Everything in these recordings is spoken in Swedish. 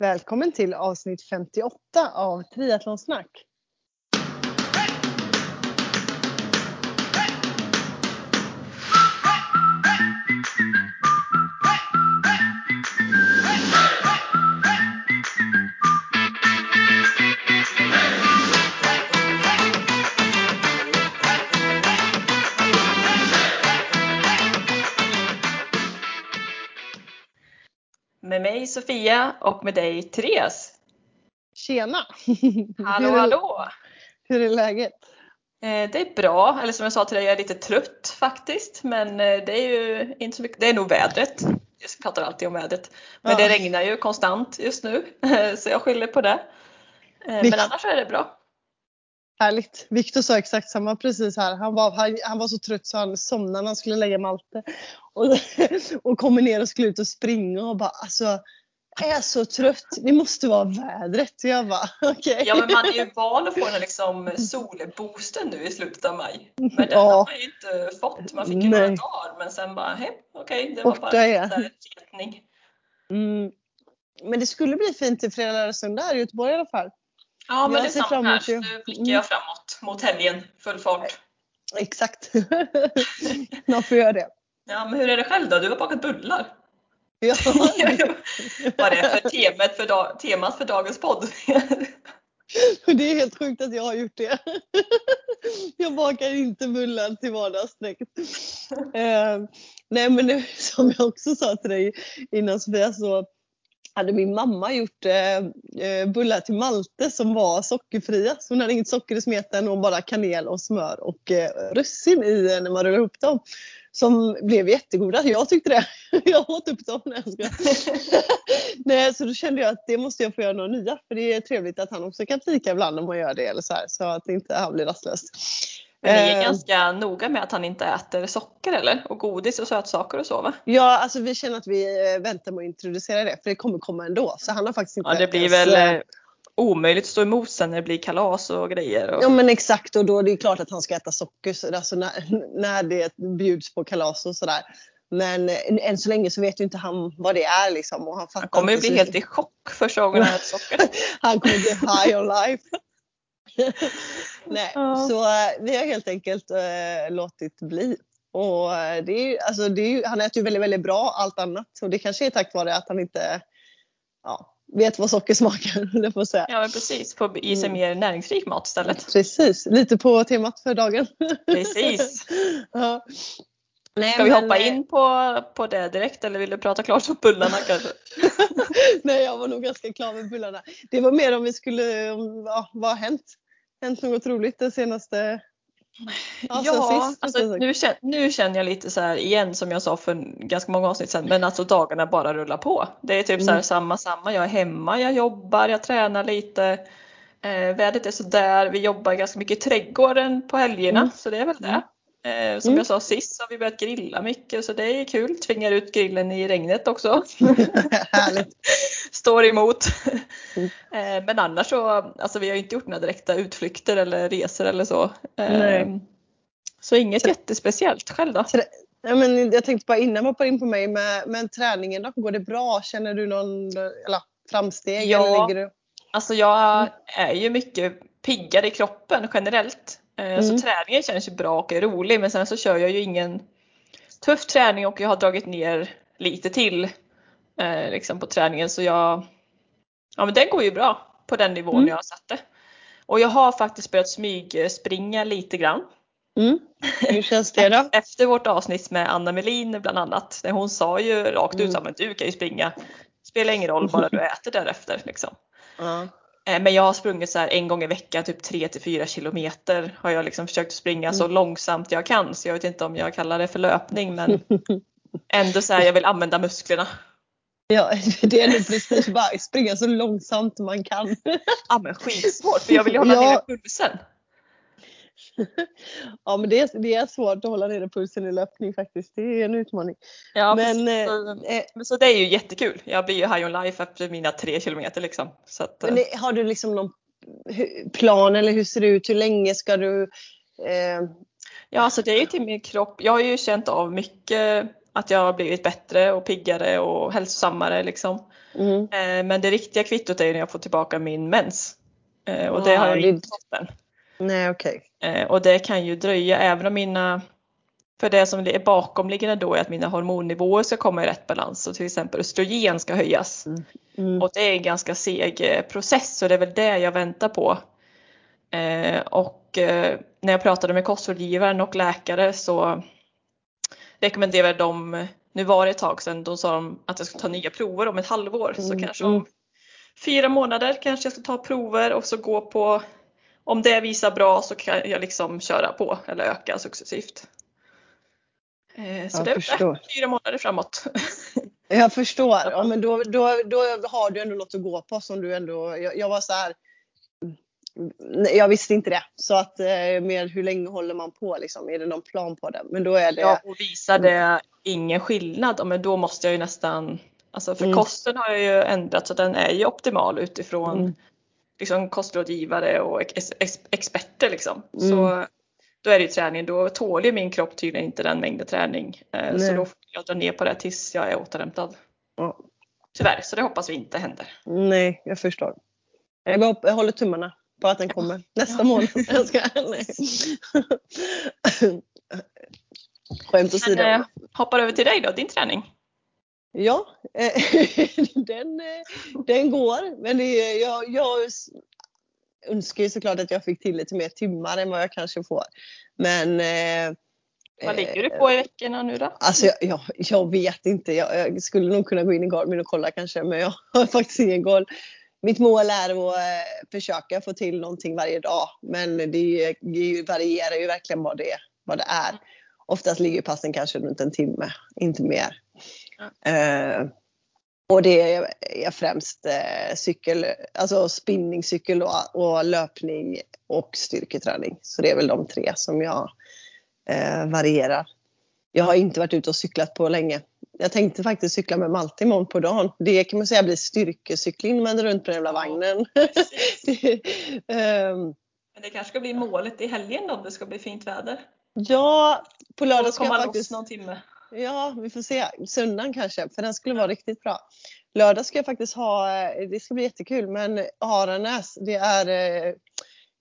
Välkommen till avsnitt 58 av Triathlonsnack. Med mig Sofia och med dig Therese. Tjena! Hallå hur är, hallå! Hur är läget? Eh, det är bra, eller som jag sa till dig, jag är lite trött faktiskt. Men eh, det är ju inte så mycket, det är nog vädret. Jag pratar alltid om vädret. Men Ja. det regnar ju konstant just nu, så jag skyller på det. Eh. Men annars är det bra. Härligt. Viktor sa exakt samma precis här. Han var, han, han var så trött så han somnade när han skulle lägga Malte. Och, och kommer ner och skulle ut och springa och bara alltså jag är så trött. Det måste vara vädret. Jag bara okej. Ja men man är ju van att få den liksom solboosten nu i slutet av maj. Men den Ja. har man ju inte fått. Man fick ju Nej. några dagar men sen bara, hej okej, det var Borta bara en retning. Mm. Men det skulle bli fint till fredag, lördag, söndag här i Göteborg i alla fall. Ja men Jag ser samma fram här. emot det. nu blickar Mm. jag framåt mot helgen, full fart. Exakt. Man får göra det. Ja men hur är det själv då? Du har bakat bullar. Ja. Vad är för temat för, dag, temat för dagens podd? Det är helt sjukt att jag har gjort det. Jag bakar inte bullar till vardags direkt. Eh, nej men det, som jag också sa till dig innan Sofia så hade min mamma gjort eh, eh, bullar till Malte som var sockerfria. Så hon hade inget socker i smeten och bara kanel och smör och eh, russin i när man rullar ihop dem. Som blev jättegoda. Jag tyckte det. Jag åt upp dem. Nej, jag. Nej, så då kände jag att det måste jag få göra några nya. För det är trevligt att han också kan fika ibland om man gör det. Eller så, här, så att inte han blir rastlös. Men ni är Eh, ganska noga med att han inte äter socker eller? Och godis och sötsaker och så va? Ja, alltså vi känner att vi eh, väntar med att introducera det. För det kommer komma ändå. Så han har faktiskt inte Ja det blir ens, väl eh, omöjligt att stå emot sen när det blir kalas och grejer. Och... Ja men exakt och då är det klart att han ska äta socker så, alltså när, när det bjuds på kalas och sådär. Men än så länge så vet ju inte han vad det är liksom. Och han, Han kommer ju bli helt i chock första gången han äter socker. Han kommer bli high on life. Nej, Ja. så eh, vi har helt enkelt eh, låtit bli. Och eh, det är, ju- alltså, det är, ju- han äter ju väldigt, väldigt bra allt annat. Och det kanske är tack vare att han inte ja, vet vad socker smakar, på att säga. Ja precis, få i sig Mm. mer näringsrik mat istället. Precis, lite på temat för dagen. Precis. ja. Nej, Ska vi hoppa eh, in på, på det direkt eller vill du prata klart om bullarna kanske? Nej, jag var nog ganska klar med bullarna. Det var mer om vi skulle, ja, vad har hänt? Hänt något roligt det senaste? Sen Ja, sist, alltså, nu, känner, nu känner jag lite så här igen som jag sa för ganska många avsnitt sedan, men alltså dagarna bara rullar på. Det är typ så här Mm. samma, samma. Jag är hemma, jag jobbar, jag tränar lite. Eh, vädret är sådär, vi jobbar ganska mycket i trädgården på helgerna, Mm. så det är väl det. Eh, som Mm. jag sa sist så har vi börjat grilla mycket, så det är kul. Tvingar ut grillen i regnet också. Härligt. Står emot. Mm. Eh, men annars så, alltså vi har ju inte gjort några direkta utflykter eller resor eller så. Eh. Så inget jättespeciellt. Själv då? Ja, men jag tänkte bara innan man hoppar in på mig, med, med träningen då, går det bra? Känner du någon eller, framsteg? Ja. Eller du? Alltså jag är ju mycket piggare i kroppen generellt. Eh, Mm. Så träningen känns ju bra och är rolig men sen så kör jag ju ingen tuff träning och jag har dragit ner lite till eh, liksom på träningen så jag Ja men den går ju bra på den nivån Mm. jag har satt det. Och jag har faktiskt börjat smygspringa lite grann. Mm. Hur känns det då? Efter vårt avsnitt med Anna Melin bland annat. Hon sa ju rakt ut Mm. att men du kan ju springa. Spelar ingen roll bara du äter därefter. Liksom. Ja. Eh, Men jag har sprungit så här en gång i veckan, typ 3 till 4 kilometer har jag liksom försökt springa så Mm. långsamt jag kan. Så jag vet inte om jag kallar det för löpning men ändå så här, jag vill använda musklerna. ja, det är nog precis bara springa så långsamt man kan. Ja men skitsvårt för jag vill ju hålla Ja. nere pulsen. Ja, men det är, det är svårt att hålla nere pulsen i löpning faktiskt. Det är en utmaning. Ja, men, eh, så, eh, så det är ju jättekul. Jag blir ju high on life efter mina tre kilometer liksom. Så att, men eh, det, har du liksom någon plan eller hur ser det ut? Hur länge ska du? Eh, Ja, alltså det är ju till min kropp. Jag har ju känt av mycket att jag har blivit bättre och piggare och hälsosammare liksom. Mm. Eh, men det riktiga kvittot är ju när jag får tillbaka min mens. Eh, och det har jag det- inte fått än. Nej okej. Eh, och det kan ju dröja även om mina för det som är bakomliggande då är att mina hormonnivåer ska komma i rätt balans och till exempel östrogen ska höjas. Mm. Och det är en ganska seg eh, process så det är väl det jag väntar på. Eh, och eh, när jag pratade med kostrådgivaren och läkare så rekommenderade de, nu var det ett tag sedan, då sa de att jag ska ta nya prover om ett halvår. Så Mm, kanske mm. om fyra månader kanske jag ska ta prover och så gå på, om det visar bra så kan jag liksom köra på eller öka successivt. Eh, så Jag det är fyra månader framåt. Jag förstår. Ja, men då, då, då har du ändå något att gå på som du ändå, jag, jag var så här. Nej, Jag visste inte det. Så att eh, mer hur länge håller man på liksom? Är det någon plan på det? Men då är det. Ja, och visar det ingen skillnad, men då måste jag ju nästan, alltså för Mm. kosten har jag ju ändrat så den är ju optimal utifrån Mm. Liksom kostrådgivare och ex, ex, experter liksom. Mm. Så då är det ju träning, då tål ju min kropp tydligen inte den mängden träning. Eh, så då får jag dra ner på det tills jag är återhämtad. Ja. Tyvärr, så det hoppas vi inte händer. Nej, jag förstår. Jag, jag håller tummarna på att den kommer nästa Ja. månad. Jag ska, nej. Skämt åsido. Men eh, hoppar över till dig då, din träning. Ja, eh, den, eh, den går. Men det, jag, jag önskar ju såklart att jag fick till lite mer timmar än vad jag kanske får. Men eh, Vad ligger du på i veckorna nu då? Alltså jag, jag, jag vet inte. Jag, jag skulle nog kunna gå in i Garmin och kolla kanske. Men jag har faktiskt ingen koll. Mitt mål är att försöka få till någonting varje dag. Men det, det varierar ju verkligen vad det, vad det är. Oftast ligger passen kanske runt en timme, inte mer. Eh, och det är, främst eh, cykel, alltså spinningcykel och, och löpning och styrketräning. Så det är väl de tre som jag eh, varierar. Jag har inte varit ute och cyklat på länge. Jag tänkte faktiskt cykla med Malte imorgon på dagen. Det kan man säga blir styrkecykling men runt på den jävla vagnen. Det, ehm, Men det kanske ska bli målet i helgen då, om det ska bli fint väder. ja, på lördag ska jag faktiskt... någon timme. Ja, vi får se. Söndagen kanske, för den skulle vara riktigt bra. Lördag ska jag faktiskt ha, eh, det ska bli jättekul, men Aranäs, det är eh,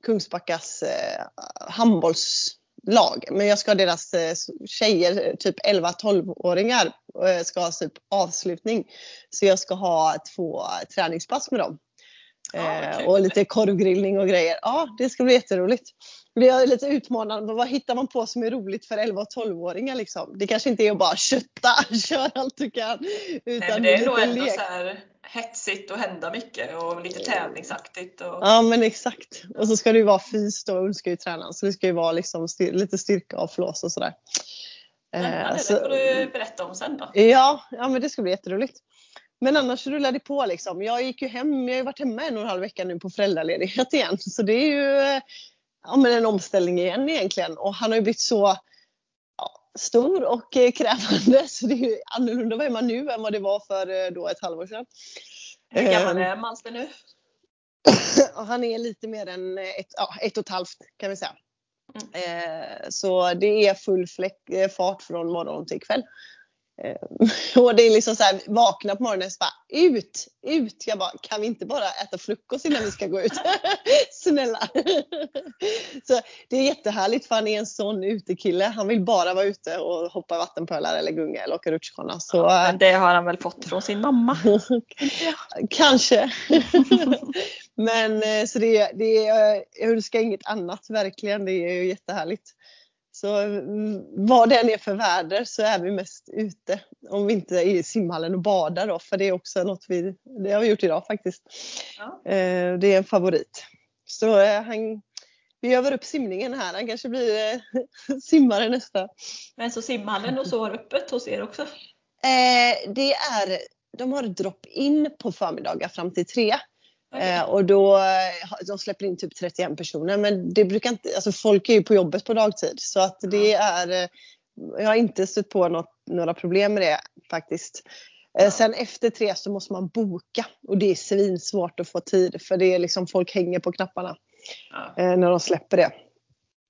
Kungsbackas eh, handbollslag. Men jag ska ha deras tjejer, typ 11-12-åringar, eh, ska ha typ avslutning. Så jag ska ha två träningspass med dem. Ja, och lite korvgrillning och grejer. Ja, det ska bli jätteroligt. Det är lite utmanande. Vad hittar man på som är roligt för 11 och 12-åringar liksom? Det kanske inte är att bara kötta, kör allt du kan. Utan Nej, det är nog ändå lek. så här hetsigt och hända mycket och lite tävlingsaktigt. Och... Ja men exakt. Och så ska det ju vara fys då, hon ska ju träna. Så det ska ju vara liksom styr- lite styrka och flås och sådär. Eh, Spännande, så- det får du berätta om sen då. Ja, ja men det ska bli jätteroligt. Men annars rullar det på liksom. Jag gick ju hem, jag har ju varit hemma en och en halv vecka nu på föräldraledighet igen. Så det är ju eh, ja, men en omställning igen egentligen. Och han har ju blivit så ja, stor och eh, krävande. Så det är ju annorlunda vad är man nu än vad det var för eh, då ett halvår sedan. Hur gammal Ehm. är Malster nu? Han är lite mer än ett, ja, ett och ett halvt kan vi säga. Eh, så det är full fläck, fart från morgon till kväll. Eh, och det är liksom så här, vakna på morgonen och så bara ut, ut. Jag bara, kan vi inte bara äta frukost innan vi ska gå ut? Snälla. så det är jättehärligt för han är en sån utekille. Han vill bara vara ute och hoppa vattenpölar eller gunga eller åka rutschkana. Så, eh, Men det har han väl fått från sin mamma? Kanske. Men eh, så det, det, är- jag önskar inget annat verkligen. Det är ju jättehärligt. Så mm, vad det än är för väder så är vi mest ute. Om vi inte är i simhallen och badar då. För det är också något vi, det har vi gjort idag faktiskt. Ja. Eh, Det är en favorit. Så eh, han, vi övar upp simningen här. Han kanske blir eh, simmare nästa. Men så simhallen och så har öppet hos er också? Eh, det är, de har drop-in på förmiddagar fram till tre. Okej. Eh, och då, eh, de släpper in typ 31 personer men det brukar inte, alltså folk är ju på jobbet på dagtid så att det är, eh, jag har inte stött på något, några problem med det faktiskt. Eh, sen efter tre så måste man boka och det är svinsvårt att få tid för det är liksom folk hänger på knapparna Ja. när de släpper det.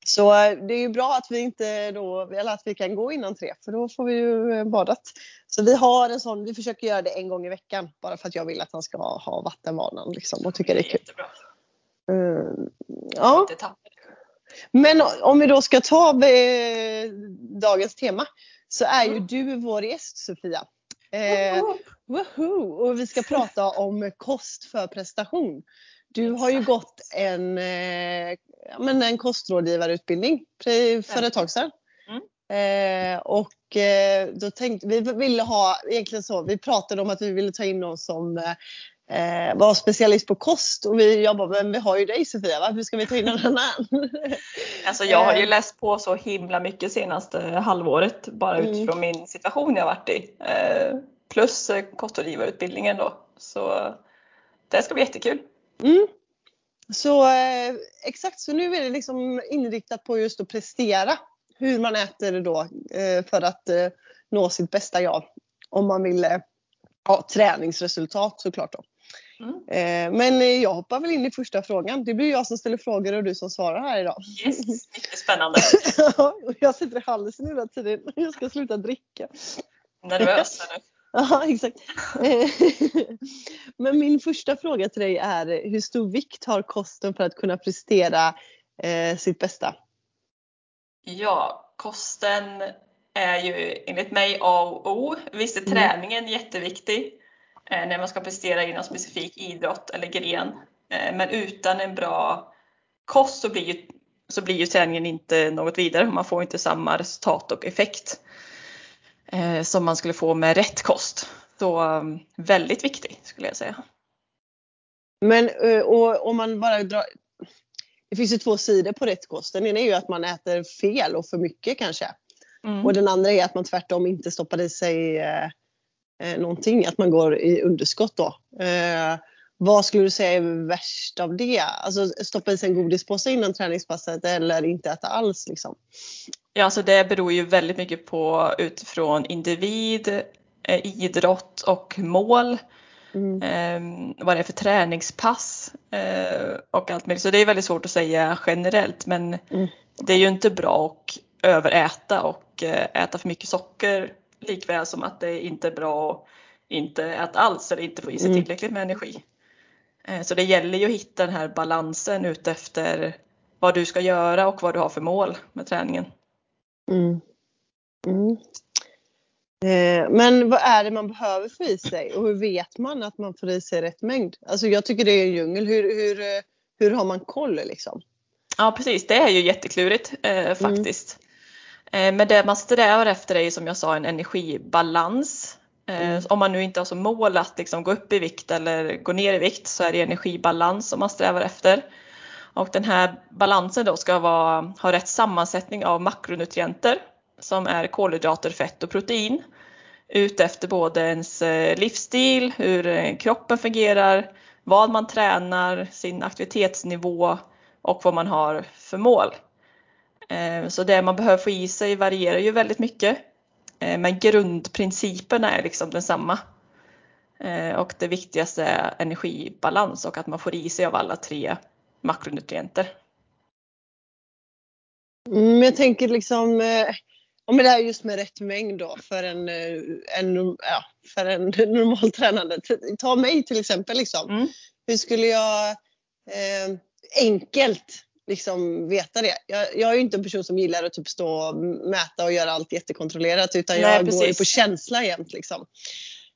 Så det är ju bra att vi inte då, eller att vi kan gå innan tre för då får vi ju badat. Så vi har en sån, vi försöker göra det en gång i veckan bara för att jag vill att han ska ha vattenvanan liksom och tycka det är kul. Jättebra. Mm, ja. Men om vi då ska ta eh, dagens tema så är ju Mm. du vår gäst Sofia. Eh, woho! Och vi ska prata om kost för prestation. Du har ju Exakt. gått en, eh, men en kostrådgivarutbildning för ett tag sedan. Eh, och eh, då tänkte vi ville ha, egentligen så, vi pratade om att vi ville ta in någon som eh, var specialist på kost och vi jobbade men vi har ju dig Sofia, varför ska vi ta in någon annan? Alltså jag har ju Eh. läst på så himla mycket senaste halvåret bara Mm. utifrån min situation jag varit i. Eh, Plus eh, kostrådgivarutbildningen då. Så det ska bli jättekul. Mm. Så eh, exakt, så nu är det liksom inriktat på just att prestera. Hur man äter då eh, för att eh, nå sitt bästa jag. Om man vill eh, ha träningsresultat såklart då. Mm. Eh, men jag hoppar väl in i första frågan. Det blir jag som ställer frågor och du som svarar här idag. Yes, mycket spännande. Jag sitter i halsen hela tiden. Jag ska sluta dricka. Nervös nu. Ja, exakt. Eh, Men min första fråga till dig är hur stor vikt har kosten för att kunna prestera eh, sitt bästa? Ja, kosten är ju enligt mig A och O. Visst är Mm. träningen jätteviktig eh, när man ska prestera i någon specifik idrott eller gren. Eh, men utan en bra kost så blir, ju, så blir ju träningen inte något vidare. Man får inte samma resultat och effekt som man skulle få med rätt kost. Så um, väldigt viktig skulle jag säga. Men eh, om man bara drar... Det finns ju två sidor på rätt kost. Den ena är ju att man äter fel och för mycket kanske. Mm. Och den andra är att man tvärtom inte stoppar i sig eh, eh, någonting. Att man går i underskott då. Eh, vad skulle du säga är värst av det? Alltså stoppa i sig en godispåse innan träningspasset eller inte äta alls liksom? Ja, alltså det beror ju väldigt mycket på utifrån individ, eh, idrott och mål. Mm. eh, vad det är för träningspass eh, och allt möjligt. Så det är väldigt svårt att säga generellt men Mm. det är ju inte bra att överäta och eh, äta för mycket socker likväl som att det inte är bra att inte äta alls eller inte få i sig Mm. tillräckligt med energi. Eh, så det gäller ju att hitta den här balansen utefter vad du ska göra och vad du har för mål med träningen. Mm. Mm. Eh, men vad är det man behöver få i sig och hur vet man att man får i sig rätt mängd? Alltså jag tycker det är en djungel. Hur, hur, eh, hur har man koll liksom? Ja precis, det är ju jätteklurigt eh, faktiskt. Eh, men det man strävar efter är ju som jag sa en energibalans. Eh, Mm. Om man nu inte har som mål att liksom gå upp i vikt eller gå ner i vikt så är det energibalans som man strävar efter. Och den här balansen då ska vara, ha rätt sammansättning av makronutrienter som är kolhydrater, fett och protein. Utefter både ens eh, livsstil, hur eh, kroppen fungerar, vad man tränar, sin aktivitetsnivå och vad man har för mål. Eh, så det man behöver få i sig varierar ju väldigt mycket. Men grundprinciperna är liksom densamma. Och det viktigaste är energibalans och att man får i sig av alla tre makronutrienter. Mm, jag tänker liksom, eh, om det här just med rätt mängd då för en, eh, en, ja, för en normal tränande. Ta mig till exempel liksom. Mm. Hur skulle jag eh, enkelt liksom veta det? Jag, jag är ju inte en person som gillar att typ stå och mäta och göra allt jättekontrollerat utan Nej, jag går ju precis. på känsla jämt liksom.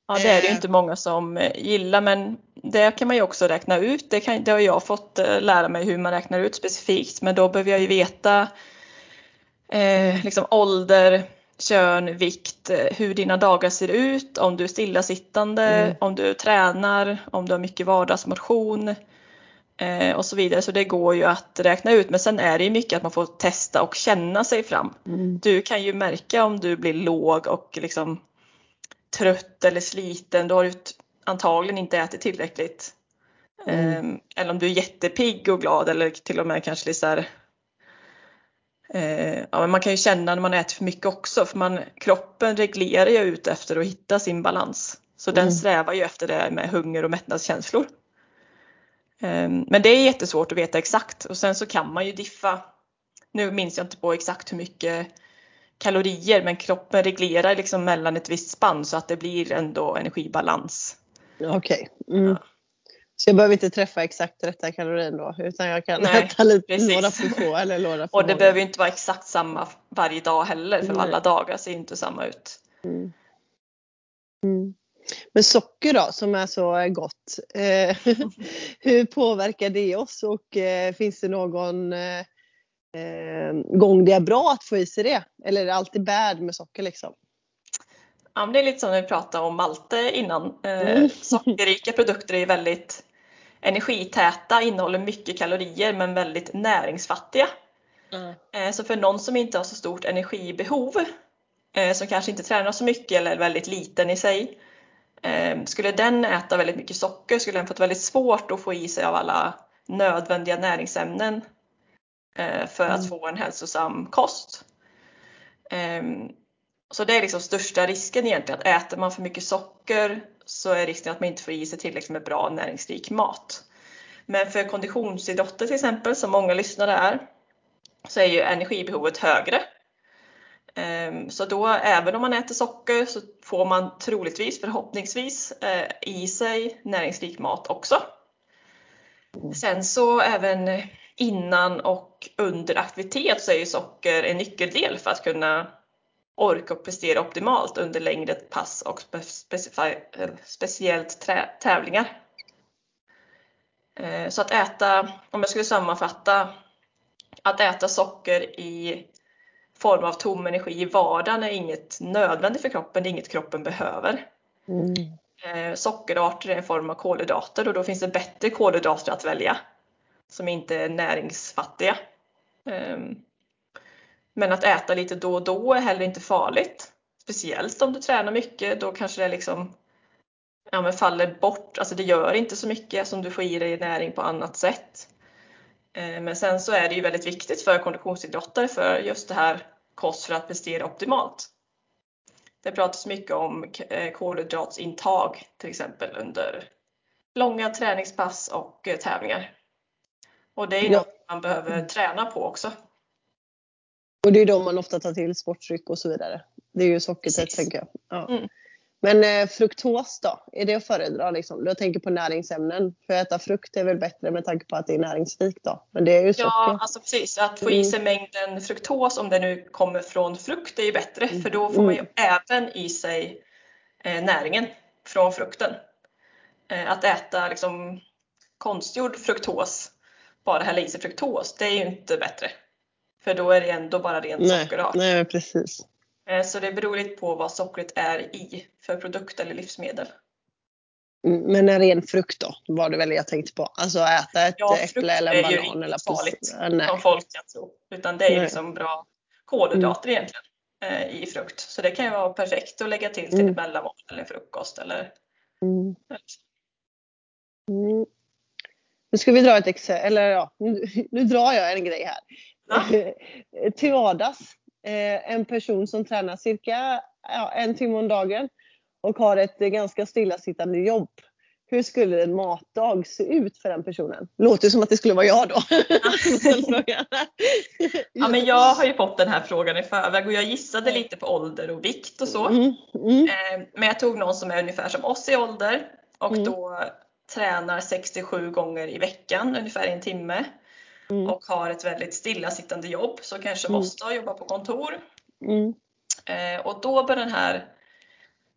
Ja det är det ju Eh. inte många som eh, gillar men det kan man ju också räkna ut. Det, kan, det har jag fått eh, lära mig hur man räknar ut specifikt men då behöver jag ju veta eh, liksom ålder, kön, vikt, hur dina dagar ser ut, om du är stillasittande, Mm. om du tränar, om du har mycket vardagsmotion eh, och så vidare. Så det går ju att räkna ut men sen är det ju mycket att man får testa och känna sig fram. Mm. Du kan ju märka om du blir låg och liksom trött eller sliten, då har du antagligen inte ätit tillräckligt. Mm. Ehm, Eller om du är jättepigg och glad eller till och med kanske lite så här, eh, ja, men man kan ju känna när man äter för mycket också för man, kroppen reglerar ju ut efter att hitta sin balans. Så den Mm. strävar ju efter det med hunger och mättnadskänslor. Ehm, Men det är jättesvårt att veta exakt och sen så kan man ju diffa nu minns jag inte på exakt hur mycket kalorier men kroppen reglerar liksom mellan ett visst spann så att det blir ändå energibalans. Okej. Okay. Mm. Ja. Så jag behöver inte träffa exakt rätta kalorin då utan jag kan Nej, äta lite, precis. några för få eller några för Och det många. behöver inte vara exakt samma varje dag heller för Nej. alla dagar ser inte samma ut. Mm. Mm. Men socker då som är så gott, eh, hur påverkar det oss och eh, finns det någon eh, eh, gång det är bra att få i sig det? Eller är det alltid bad med socker liksom? Ja, det är lite som när vi pratade om malte innan. Eh, mm. Sockerrika produkter är väldigt energitäta, innehåller mycket kalorier men väldigt näringsfattiga. Mm. Så för någon som inte har så stort energibehov, som kanske inte tränar så mycket eller är väldigt liten i sig, skulle den äta väldigt mycket socker skulle den fått väldigt svårt att få i sig av alla nödvändiga näringsämnen för att mm. få en hälsosam kost. Så det är liksom största risken egentligen, att äter man för mycket socker så är risken att man inte får i sig tillräckligt med bra näringsrik mat. Men för konditionsidrotter till exempel, som många lyssnare är, så är ju energibehovet högre. Ehm, så då även om man äter socker så får man troligtvis, förhoppningsvis, eh, i sig näringsrik mat också. Sen så även innan och under aktivitet så är ju socker en nyckeldel för att kunna orka och prestera optimalt under längre pass och eh, speciellt tävlingar. Eh, så att äta, om jag skulle sammanfatta, att äta socker i form av tom energi i vardagen är inget nödvändigt för kroppen, det är inget kroppen behöver. Mm. Eh, sockerarter är en form av kolhydrater och då finns det bättre kolhydrater att välja som inte är näringsfattiga. Ehm, men att äta lite då och då är heller inte farligt. Speciellt om du tränar mycket, då kanske det liksom ja, men faller bort. Alltså det gör inte så mycket som du får i dig näring på annat sätt. Ehm, men sen så är det ju väldigt viktigt för konditionsidrottare för just det här kost för att prestera optimalt. Det pratas mycket om eh, kolhydratsintag till exempel under långa träningspass och eh, tävlingar. Och det är ja. något man behöver träna på också. Och det är då man ofta tar till sportdryck och så vidare. Det är ju sockertätt tänker jag. Ja. Mm. Men eh, fruktos då? Är det att föredra? Liksom? Jag tänker på näringsämnen. För att äta frukt är väl bättre med tanke på att det är näringsrikt då? Men det är ju socker. Ja, alltså precis. Att få i sig mm. mängden fruktos om det nu kommer från frukt är ju bättre. Mm. För då får man ju mm. även i sig eh, näringen från frukten. Eh, att äta liksom, konstgjord fruktos, bara hälla i sig fruktos, det är ju inte bättre. För då är det ändå bara rent nej, sockerart. Nej, precis. Eh, så det beror lite på vad sockret är i för produkt eller livsmedel. Mm, men en ren frukt då var det väl jag tänkte på. Alltså äta ett ja, äpple eller en banan. Ja, frukt är ju inte farligt nej. som folk kan tro. Utan det är nej. liksom bra kolhydrater mm. egentligen eh, i frukt. Så det kan ju vara perfekt att lägga till till mm. mellanmål eller frukost eller mm. Nu ska vi dra ett exempel, eller ja, nu, nu drar jag en grej här. Ja. till vardags. Eh, en person som tränar cirka ja, en timme om dagen och har ett ganska stillasittande jobb. Hur skulle en matdag se ut för den personen? Låter som att det skulle vara jag då. ja, men jag har ju fått den här frågan i förväg och jag gissade lite på ålder och vikt och så. Mm, mm. Eh, men jag tog någon som är ungefär som oss i ålder och mm. då tränar 67 gånger i veckan, ungefär en timme mm. och har ett väldigt stillasittande jobb så kanske mm. måste jobba på kontor. Mm. Eh, och då bör den här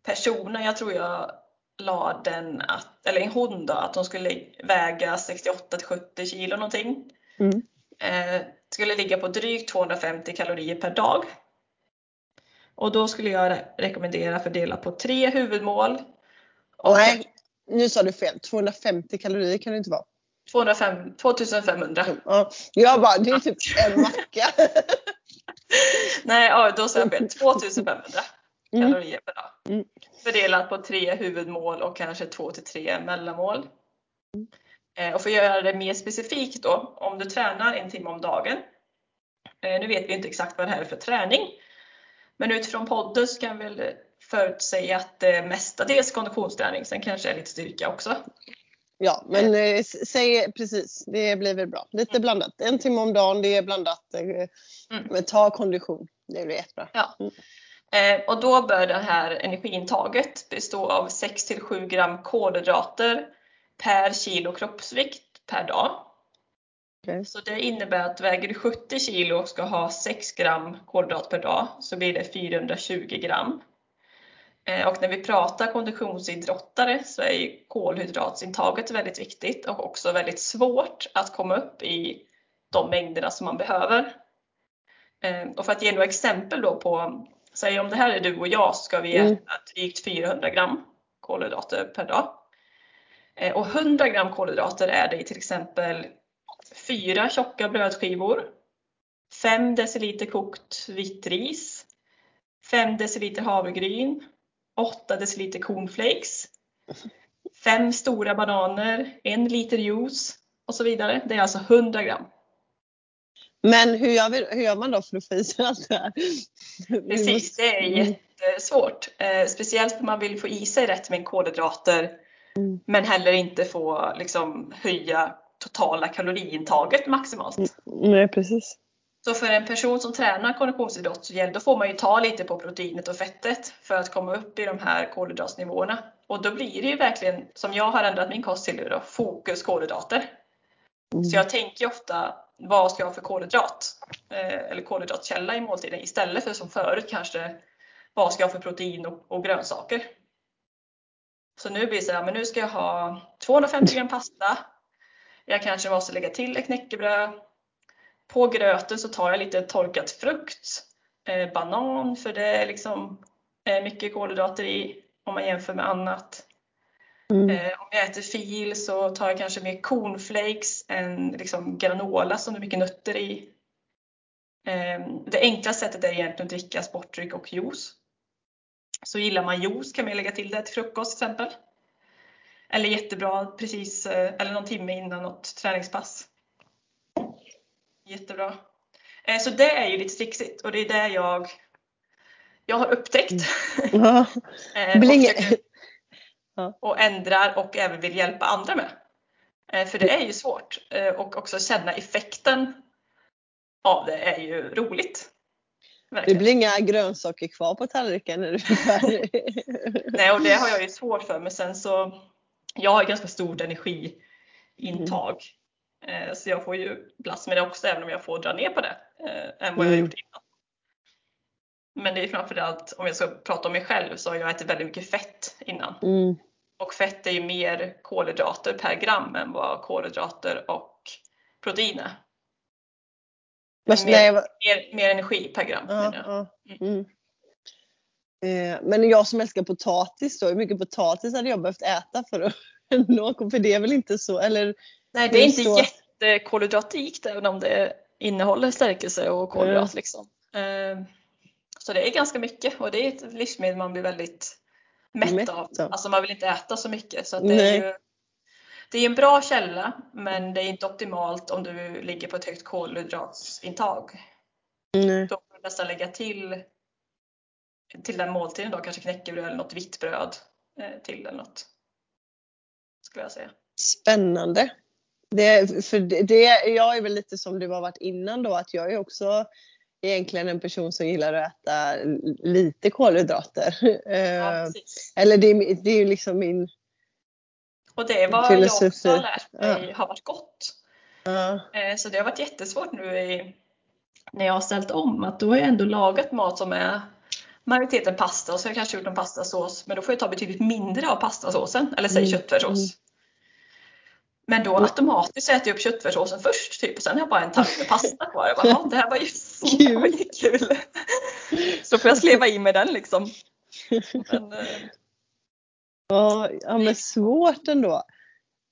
personen, jag tror jag la den att, eller hon då, att hon skulle väga 68 70 kilo någonting. Mm. Eh, skulle ligga på drygt 250 kalorier per dag. Och då skulle jag re rekommendera fördela på tre huvudmål. Nej, nu sa du fel. 250 kalorier kan det inte vara. 205, 2500. Ja, jag bara, det är typ en macka. Nej, ja, då sa jag fel. 2500 mm. kalorier per dag. Mm. Fördelat på tre huvudmål och kanske två till tre mellanmål. Mm. Eh, och för att göra det mer specifikt då, om du tränar en timme om dagen. Eh, nu vet vi inte exakt vad det här är för träning. Men utifrån podden så kan vi förutsäga att det mestadels konditionsträning, sen kanske är lite styrka också. Ja, men eh, säg precis, det blir väl bra. Lite blandat. En timme om dagen, det är blandat. Eh, Mm. Ta kondition, det blir jättebra. Ja. Mm. Eh, och då bör det här energiintaget bestå av 6-7 gram kolhydrater per kilo kroppsvikt per dag. Okej. Så det innebär att väger du 70 kilo och ska ha 6 gram kolhydrat per dag så blir det 420 gram. Eh, Och när vi pratar konditionsidrottare så är ju kolhydratsintaget väldigt viktigt och också väldigt svårt att komma upp i de mängderna som man behöver. Eh, Och för att ge några exempel då på, säg om det här är du och jag ska vi Mm. äta drygt 400 gram kolhydrater per dag. Eh, Och 100 gram kolhydrater är det i till exempel fyra tjocka brödskivor, 5 deciliter kokt vitt ris, 5 deciliter havregryn, 8 deciliter cornflakes, 5 stora bananer, 1 liter juice och så vidare. Det är alltså 100 gram. Men hur gör, vi, hur gör man då för att få i sig allt det här? Precis, det är Mm. jättesvårt. Eh, speciellt för man vill få i sig rätt med kolhydrater Mm. men heller inte få liksom, höja totala kaloriintaget maximalt. Nej, precis. Så för en person som tränar konditionsidrott då får man ju ta lite på proteinet och fettet för att komma upp i de här kolhydratsnivåerna. Och då blir det ju verkligen, som jag har ändrat min kost till, då, fokus kolhydrater. Mm. Så jag tänker ofta, vad ska jag ha för kolhydrat? Eh, eller kolhydratkälla i måltiden istället för som förut kanske, vad ska jag ha för protein och, och grönsaker? Så nu blir det så här, men nu ska jag ha 250 gram pasta. Jag kanske måste lägga till ett knäckebröd. På gröten så tar jag lite torkad frukt, eh, banan för det är liksom eh, mycket kolhydrater i om man jämför med annat. Mm. Eh, om jag äter fil så tar jag kanske mer cornflakes än liksom granola som det är mycket nötter i. Eh, det enkla sättet är egentligen att dricka sportdryck och juice. Så gillar man juice kan man lägga till det till frukost till exempel. Eller jättebra precis, eh, eller någon timme innan något träningspass. Jättebra. Eh, Så det är ju lite trixigt och det är det jag, jag har upptäckt. Ja. Eh, och, Ja. och ändrar och även vill hjälpa andra med. Eh, För det är ju svårt och också känna effekten av det är ju roligt. Det Verkligen. blir inga grönsaker kvar på tallriken när du är färdig. Nej, och det har jag ju svårt för men sen så jag har ganska stort energiintag. Eh, Så jag får ju plats med det också även om jag får dra ner på det eh, än vad jag Mm. gjort innan. Men det är framförallt, om jag ska prata om mig själv, så har jag ätit väldigt mycket fett innan. Mm. Och fett är ju mer kolhydrater per gram än vad kolhydrater och protein är. Men, Mer- nej, vad- Mer, mer energi per gram ja, ja. Mm. Eh, Men jag som älskar potatis då, hur mycket potatis hade jag behövt äta för att nå? För det är väl inte så, eller? Nej, det är inte så- jättekolhydratrikt även om det innehåller stärkelse och kolhydrat. Mm. Liksom. Eh, Så det är ganska mycket och det är ett livsmedel man blir väldigt mätt, Mätt av. Alltså man vill inte äta så mycket. Så det, är ju, det är en bra källa men det är inte optimalt om du ligger på ett högt kolhydratsintag. Nej. Då får du nästan lägga till till den måltiden då, kanske knäckebröd eller något vitt bröd eh, till eller något. Skulle jag säga. Spännande. Det, för det, det, jag är väl lite som du har varit innan då, att jag är också egentligen en person som gillar att äta lite kolhydrater. Ja, Eh, precis. Eller det, det är ju liksom min... Och det är vad jag också Filosofi. har lärt mig har varit gott. Ja. Eh, Så det har varit jättesvårt nu i, när jag har ställt om att då har jag ändå lagat mat som är majoriteten pasta och så har jag kanske gjort en pastasås men då får jag ta betydligt mindre av pastasåsen eller säg Mm, köttfärssås. Mm. Men då automatiskt äter jag upp köttfärssåsen först typ och sen har jag bara en tallrik med pasta kvar. Jag bara, "Ja, det här var ju, var ju kul. Så får jag sleva i med den liksom. Men, eh, Ja, ja, men svårt ändå.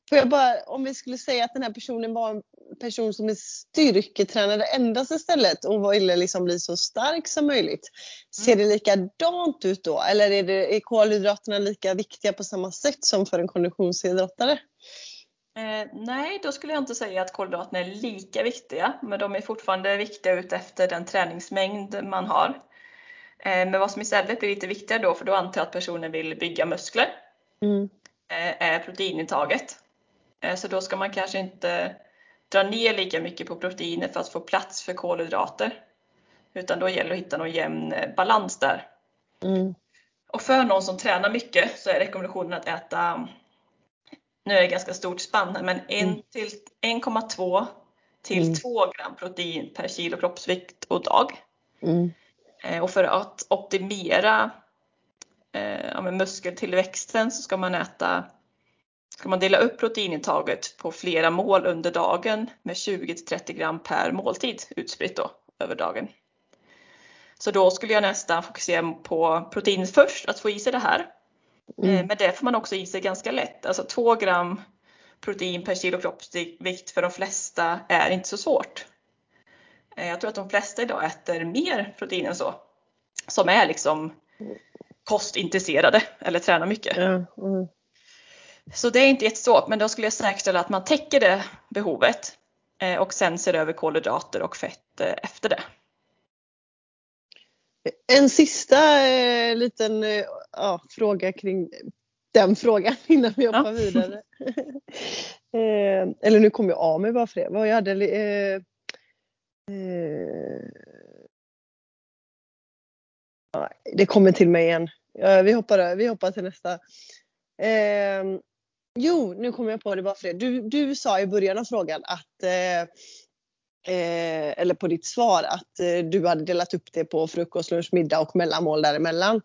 Får jag bara, om vi skulle säga att den här personen var en person som är styrketränare endast istället och ville liksom bli så stark som möjligt. Ser det likadant ut då? Eller är, det, är kolhydraterna lika viktiga på samma sätt som för en konditionsidrottare? Eh, nej, då skulle jag inte säga att kolhydraterna är lika viktiga, men de är fortfarande viktiga utefter den träningsmängd man har. Eh, men vad som istället blir lite viktigare då, för då antar jag att personen vill bygga muskler, Mm. eh, är proteinintaget. Eh, så då ska man kanske inte dra ner lika mycket på proteiner för att få plats för kolhydrater. Utan då gäller det att hitta någon jämn eh, balans där. Mm. Och för någon som tränar mycket så är rekommendationen att äta, nu är det ganska stort spann men 1,2 till Mm. 2 gram protein per kilo kroppsvikt och dag. Mm. Eh, Och för att optimera eh, ja, muskeltillväxten så ska man äta ska man dela upp proteinintaget på flera mål under dagen med 20-30 gram per måltid utspritt då över dagen. Så då skulle jag nästan fokusera på protein först, att få i sig det här. Eh, Mm. Men det får man också i sig ganska lätt. Alltså 2 gram protein per kilo kroppsvikt för de flesta är inte så svårt. Eh, Jag tror att de flesta idag äter mer protein än så. Som är liksom kostintresserade eller tränar mycket. Mm. Så det är inte jättesvårt, men då skulle jag säkerställa att man täcker det behovet eh, och sen ser över kolhydrater och fett efter det. En sista eh, liten eh, ja, fråga kring den frågan innan vi hoppar Ja. vidare. eh, eller nu kom jag av mig bara för det. Vad jag hade, eh, eh, det kommer till mig igen. Vi, hoppar, vi hoppar till nästa. Eh, jo, nu kommer jag på det bara för det. Du, du sa i början av frågan att eh, eller på ditt svar att eh, du hade delat upp det på frukost, lunch, middag och mellanmål däremellan.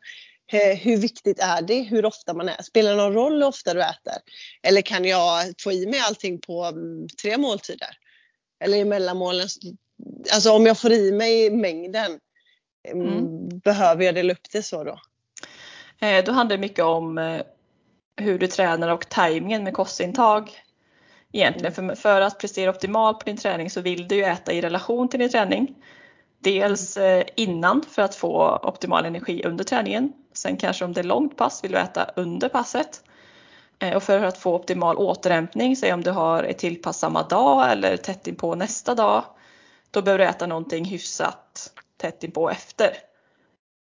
Eh, hur viktigt är det hur ofta man äter? Spelar det någon roll hur ofta du äter? Eller kan jag få i mig allting på mm, tre måltider? Eller i mellanmålen? Alltså om jag får i mig mängden, mm. Mm. behöver jag dela upp det så då? Eh, Då handlar det mycket om eh, hur du tränar och tajmingen med kostintag. Egentligen för, för att prestera optimalt på din träning så vill du ju äta i relation till din träning. Dels eh, innan för att få optimal energi under träningen. Sen kanske om det är långt pass vill du äta under passet. Eh, och för att få optimal återhämtning, säg om du har ett till pass samma dag eller tätt inpå nästa dag, då behöver du äta någonting hyfsat tätt inpå efter.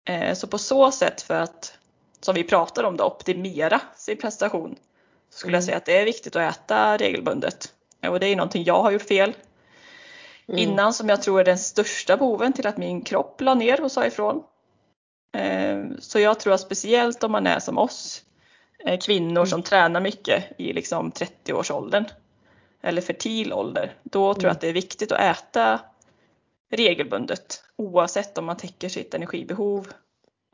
Eh, så på så sätt för att, som vi pratar om, då, optimera sin prestation skulle jag Mm. säga att det är viktigt att äta regelbundet. Och det är någonting jag har gjort fel. Mm. Innan som jag tror är den största boven till att min kropp la ner och sa ifrån. Eh, Så jag tror att speciellt om man är som oss, eh, kvinnor som tränar mycket i liksom 30-årsåldern eller fertil ålder, då tror jag att det är viktigt att äta regelbundet oavsett om man täcker sitt energibehov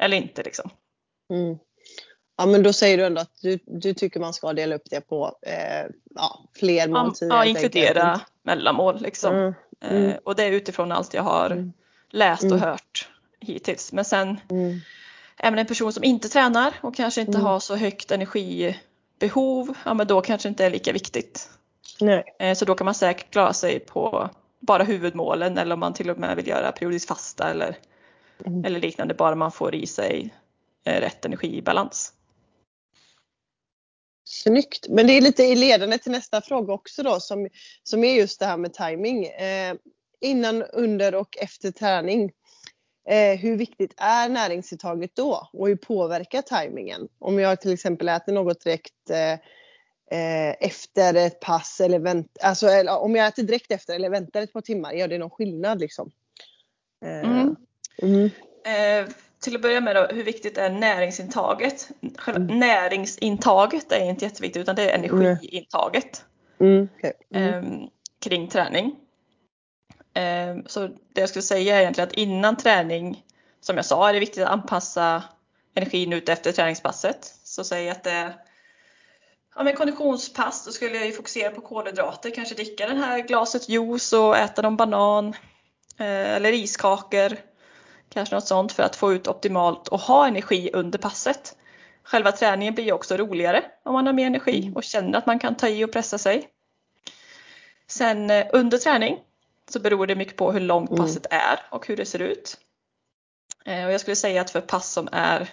eller inte. Liksom. Mm. Ja men då säger du ändå att du, du tycker man ska dela upp det på eh, ja, fler måltider. ja, inkludera mellanmål liksom. Mm. Mm. Eh, Och det är utifrån allt jag har Mm. läst och Mm. hört hittills. Men sen Mm. man en person som inte tränar och kanske inte Mm. har så högt energibehov, ja men då kanske inte är lika viktigt. Nej. Eh, Så då kan man säkert klara sig på bara huvudmålen eller om man till och med vill göra periodisk fasta eller, eller liknande, bara man får i sig eh, rätt energibalans. Snyggt. Men det är lite i ledande till nästa fråga också då som, som är just det här med timing. Eh, innan, under och efter träning. Eh, hur viktigt är näringsintaget då? Och hur påverkar timingen? Om jag till exempel äter något direkt eh, eh, efter ett pass eller vänt, alltså, eller, om jag äter direkt efter eller väntar ett par timmar, gör det någon skillnad liksom? Eh, Mm. mm, Eh, till att börja med då, hur viktigt är näringsintaget? Själva Mm. näringsintaget är inte jätteviktigt utan det är energiintaget mm, okej. mm, eh, kring träning. Eh, så det jag skulle säga är egentligen att innan träning, som jag sa, är det viktigt att anpassa energin ut efter träningspasset. Så säg att det är ja, men konditionspass, då skulle jag ju fokusera på kolhydrater, kanske dricka det här glaset juice och äta någon banan eh, eller iskakor. Kanske något sånt för att få ut optimalt och ha energi under passet. Själva träningen blir ju också roligare om man har mer energi och känner att man kan ta i och pressa sig. Sen eh, under träning så beror det mycket på hur långt Mm. passet är och hur det ser ut. Eh, Och jag skulle säga att för pass som är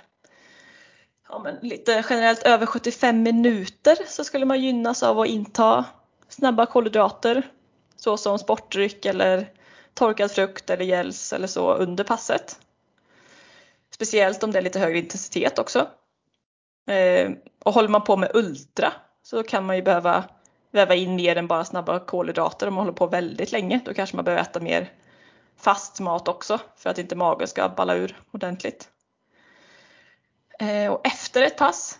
ja, men lite generellt över 75 minuter så skulle man gynnas av att inta snabba kolhydrater såsom sportdryck eller torkad frukt eller gels eller så under passet. Speciellt om det är lite högre intensitet också. Eh, och håller man på med ultra så kan man ju behöva väva in mer än bara snabba kolhydrater om man håller på väldigt länge. Då kanske man behöver äta mer fast mat också för att inte magen ska balla ur ordentligt. Eh, och efter ett pass,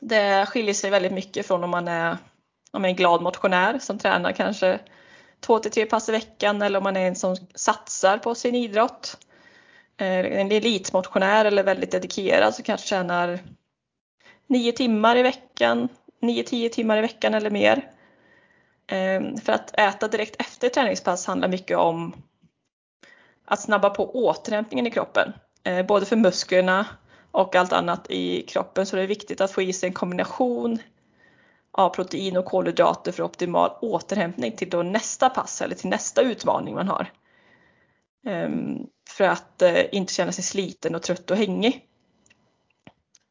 det skiljer sig väldigt mycket från om man är, om man är en glad motionär som tränar kanske två till tre pass i veckan eller om man är en som satsar på sin idrott. Eh, en elitmotionär eller väldigt dedikerad som kanske tränar nio timmar i veckan, 9-10 timmar i veckan eller mer. Eh, för att äta direkt efter träningspass handlar mycket om att snabba på återhämtningen i kroppen. Eh, både för musklerna och allt annat i kroppen så det är viktigt att få i sig en kombination av protein och kolhydrater för optimal återhämtning till då nästa pass eller till nästa utmaning man har. Um, för att uh, inte känna sig sliten och trött och hängig.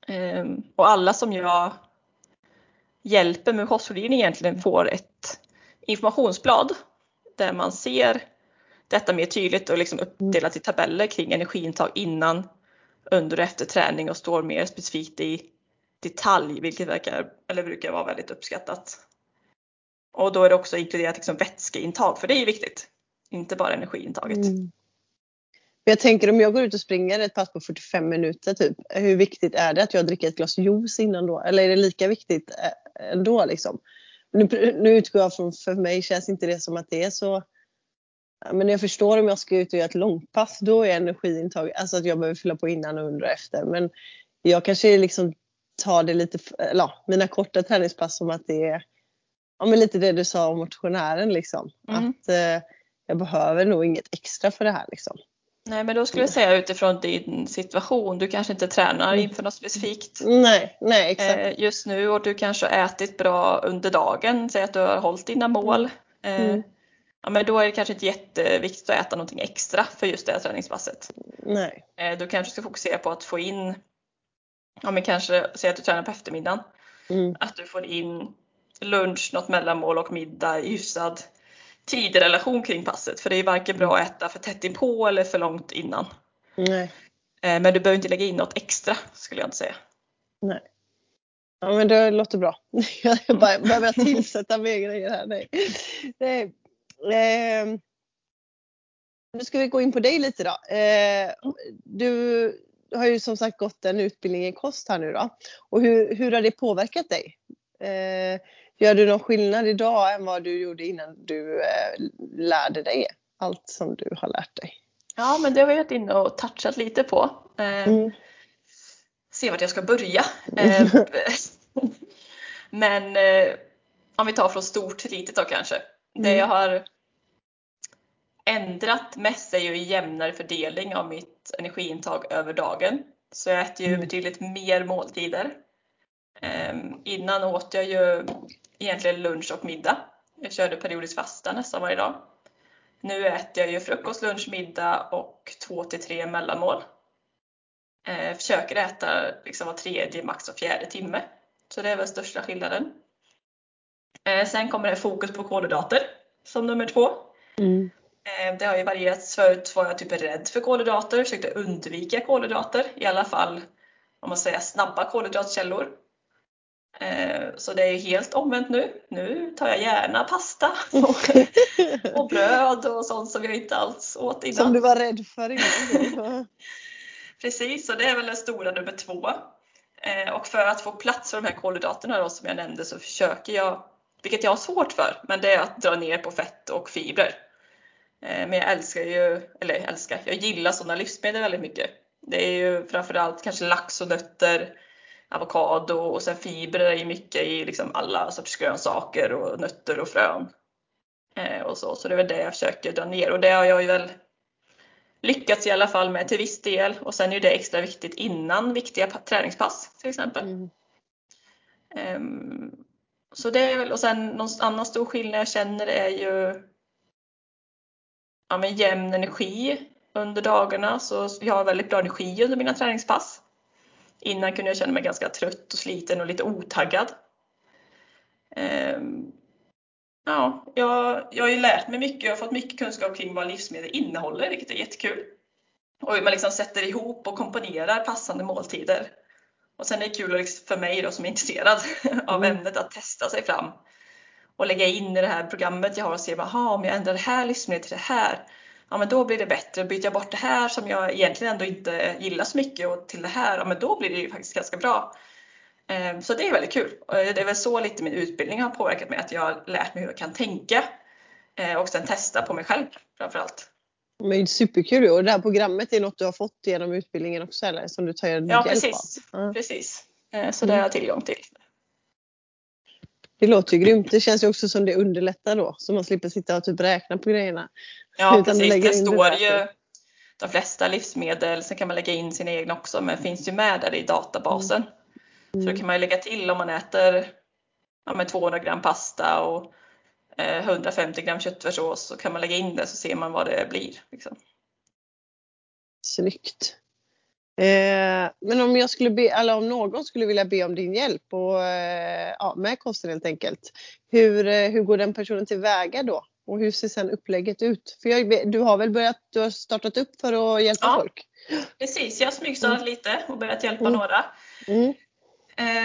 Um, och alla som jag hjälper med kostrådgivning egentligen får ett informationsblad där man ser detta mer tydligt och liksom uppdelat i tabeller kring energiintag innan, under och efter träning och står mer specifikt i detalj, vilket verkar, eller brukar vara väldigt uppskattat. Och då är det också inkluderat liksom vätskeintag, för det är ju viktigt. Inte bara energiintaget. Mm. Jag tänker om jag går ut och springer ett pass på 45 minuter typ, hur viktigt är det att jag dricker ett glas juice innan då? Eller är det lika viktigt eh, ändå liksom? Nu, nu utgår jag från, för mig känns inte det som att det är så men jag förstår om jag ska ut och göra ett långpass, då är energiintag, alltså att jag behöver fylla på innan och under och efter. Men jag kanske liksom tar det lite, eller mina korta träningspass som att det är ja, men lite det du sa om motionären liksom. Mm. Att eh, jag behöver nog inget extra för det här liksom. Nej men då skulle jag säga utifrån din situation, du kanske inte tränar mm. inför något specifikt nej, nej, exakt. Eh, just nu och du kanske har ätit bra under dagen, säg att du har hållit dina mål. Eh, mm. Ja men då är det kanske inte jätteviktigt att äta någonting extra för just det här träningspasset. Nej. Eh, du kanske ska fokusera på att få in, ja men kanske säg att du tränar på eftermiddagen, mm. att du får in lunch, något mellanmål och middag i hyfsad tidrelation kring passet. För det är varken bra att äta för tätt inpå eller för långt innan. Nej. Eh, men du behöver inte lägga in något extra skulle jag inte säga. Nej. Ja men det låter bra. Jag bara behöver tillsätta mer grejer här. Nej. Nej. Eh, nu ska vi gå in på dig lite då. Eh, du har ju som sagt gått en utbildning i kost här nu då. Och hur, hur har det påverkat dig? Eh, Gör du någon skillnad idag än vad du gjorde innan du eh, lärde dig allt som du har lärt dig? Ja, men det har vi varit inne och touchat lite på. Eh, mm. Se vart jag ska börja. Eh, men eh, om vi tar från stort till litet då kanske. Mm. Det jag har ändrat mest är ju jämnare fördelning av mitt energiintag över dagen. Så jag äter ju mm. betydligt mer måltider. Um, innan åt jag ju egentligen lunch och middag. Jag körde periodiskt fasta nästan varje dag. Nu äter jag ju frukost, lunch, middag och två till tre mellanmål. Eh, försöker äta liksom var tredje, max var fjärde timme. Så det är väl största skillnaden. Eh, sen kommer det fokus på kolhydrater som nummer två. Mm. Eh, det har ju varierats. Förut var jag typ rädd för kolhydrater, försökte undvika kolhydrater. I alla fall om man säger snabba kolhydratkällor. Eh, så det är helt omvänt nu. Nu tar jag gärna pasta och, och bröd och sånt som jag inte alls åt innan. Som du var rädd för innan. Precis, så det är väl den stora nummer två. Eh, och för att få plats för de här kolhydraterna då, som jag nämnde så försöker jag, vilket jag har svårt för, men det är att dra ner på fett och fibrer. Eh, men jag älskar ju, eller älskar, jag gillar sådana livsmedel väldigt mycket. Det är ju framförallt kanske lax och nötter, avokado och sen fibrer är mycket i liksom alla sorters grönsaker och nötter och frön. Eh, och så, så det är väl det jag försöker dra ner och det har jag ju väl lyckats i alla fall med till viss del och sen är det extra viktigt innan viktiga träningspass till exempel. Mm. Um, så det är väl, och sen någon annan stor skillnad jag känner är ju ja, men jämn energi under dagarna så jag har väldigt bra energi under mina träningspass. Innan kunde jag känna mig ganska trött och sliten och lite otaggad. Ehm, ja, jag, jag har ju lärt mig mycket och fått mycket kunskap kring vad livsmedel innehåller, vilket är jättekul. Och hur man liksom sätter ihop och komponerar passande måltider. Och sen är det kul för mig då som är intresserad av mm. ämnet att testa sig fram och lägga in i det här programmet jag har och se, aha, om jag ändrar det här livsmedlet till det här, ja men då blir det bättre. Byter jag bort det här som jag egentligen ändå inte gillar så mycket och till det här, ja men då blir det ju faktiskt ganska bra. Ehm, så det är väldigt kul. Det är väl så lite min utbildning har påverkat mig, att jag har lärt mig hur jag kan tänka eh, och sen testa på mig själv framförallt. Men superkul och det här programmet är något du har fått genom utbildningen också eller? Som du tar hjälp Ja precis, av. precis. Eh, så det har jag tillgång till. Det låter ju grymt. Det känns ju också som det underlättar då. Så man slipper sitta och typ räkna på grejerna. Ja Utan precis, det står det ju de flesta livsmedel. Sen kan man lägga in sina egna också men finns ju med där i databasen. Mm. Så då kan man lägga till om man äter ja, med 200 gram pasta och 150 eh, gram köttfärssås så kan man lägga in det så ser man vad det blir. Liksom. Snyggt. Eh, men om jag skulle be, eller om någon skulle vilja be om din hjälp och, eh, ja, med kosten helt enkelt. Hur, eh, hur går den personen tillväga då? Och hur ser sen upplägget ut? För jag, du har väl börjat, du har startat upp för att hjälpa ja, folk? Precis, jag har smygstartat mm. lite och börjat hjälpa mm. några. Mm.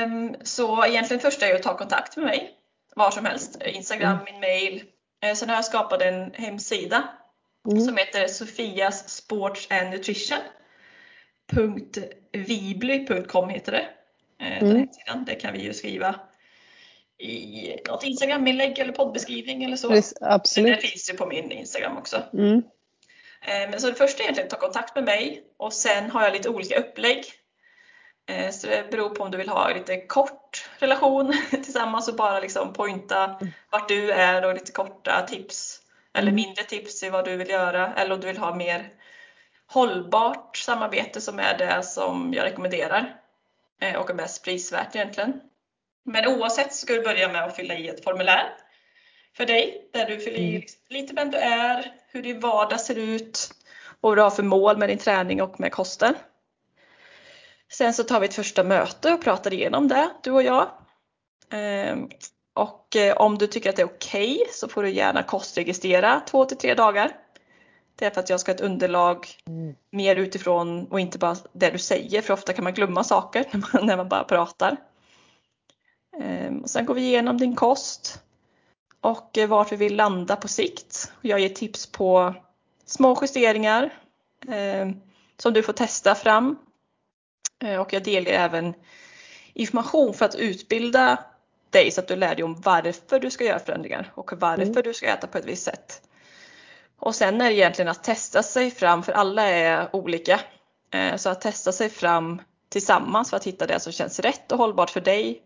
Um, så egentligen först är att ta kontakt med mig var som helst. Instagram, mm. min mail. Uh, sen har jag skapat en hemsida mm. som heter Sofias Sports and Nutrition. .vibly.com heter det. Uh, mm. Den Det kan vi ju skriva i något Instagram-inlägg eller poddbeskrivning eller så. Precis, absolut. Det finns ju på min Instagram också. Mm. Eh, men så det första är egentligen att ta kontakt med mig och sen har jag lite olika upplägg. Eh, så det beror på om du vill ha lite kort relation tillsammans och bara liksom pointa vart du är och lite korta tips eller mm. mindre tips i vad du vill göra eller om du vill ha mer hållbart samarbete som är det som jag rekommenderar eh, och är mest prisvärt egentligen. Men oavsett så ska du börja med att fylla i ett formulär för dig där du fyller i mm. lite vem du är, hur din vardag ser ut och vad du har för mål med din träning och med kosten. Sen så tar vi ett första möte och pratar igenom det, du och jag. Ehm, och eh, om du tycker att det är okej okay, så får du gärna kostregistrera två till tre dagar. Det är för att jag ska ha ett underlag mm. mer utifrån och inte bara det du säger för ofta kan man glömma saker när man, när man bara pratar. Ehm, och sen går vi igenom din kost och eh, vart vi vill landa på sikt. Jag ger tips på små justeringar eh, som du får testa fram. Eh, och jag delar även information för att utbilda dig så att du lär dig om varför du ska göra förändringar och varför mm. du ska äta på ett visst sätt. Och sen är det egentligen att testa sig fram, för alla är olika. Eh, så att testa sig fram tillsammans för att hitta det som känns rätt och hållbart för dig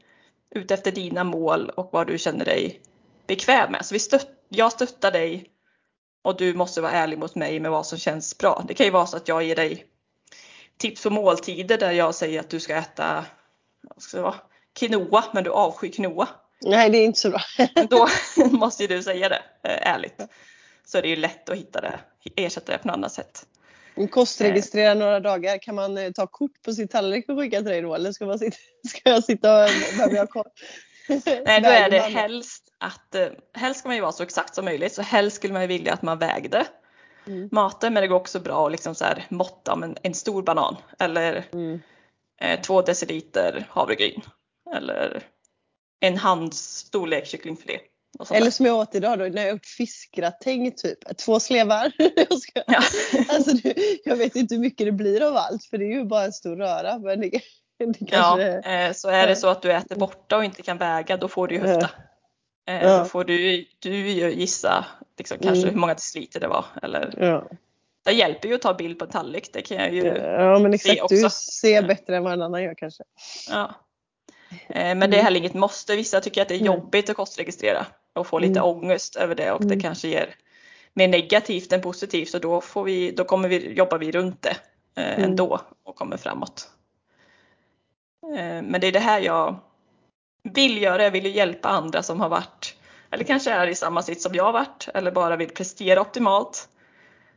utefter dina mål och vad du känner dig bekväm med. Så vi stött, jag stöttar dig och du måste vara ärlig mot mig med vad som känns bra. Det kan ju vara så att jag ger dig tips på måltider där jag säger att du ska äta ska quinoa men du avskyr quinoa. Nej det är inte så bra. Då måste ju du säga det eh, ärligt. Så är det ju lätt att hitta det, ersätta det på något annat sätt. Kostregistrera eh. några dagar, kan man eh, ta kort på sin tallrik och skicka till dig då eller ska, man sitta, ska jag sitta och behöver jag koll? Nej då är det helst att, helst ska man ju vara så exakt som möjligt så helst skulle man ju vilja att man vägde mm. maten men det går också bra att liksom så här måtta en, en stor banan eller mm. eh, två deciliter havregryn eller en hands storlek kycklingfilé. Eller som jag åt idag då, när jag åt fiskgratäng typ. Två slevar. jag, ska, ja. alltså, det, jag vet inte hur mycket det blir av allt för det är ju bara en stor röra. Men det, det kanske, ja, eh, så är det så att du äter borta och inte kan väga då får du ju höfta. Eh, ja. Då får du, du gissa liksom, kanske mm. hur många deciliter det var. Eller, ja. Det hjälper ju att ta bild på en tallrik, det kan jag ju Ja men exakt, se också. du ser bättre än vad en annan gör kanske. Ja. Eh, men det är mm. heller inget måste, vissa tycker att det är jobbigt att kostregistrera och få lite mm. ångest över det och det mm. kanske ger mer negativt än positivt och då, får vi, då kommer vi, jobbar vi runt det eh, mm. ändå och kommer framåt. Eh, men det är det här jag vill göra, jag vill hjälpa andra som har varit eller kanske är i samma sitt som jag har varit eller bara vill prestera optimalt.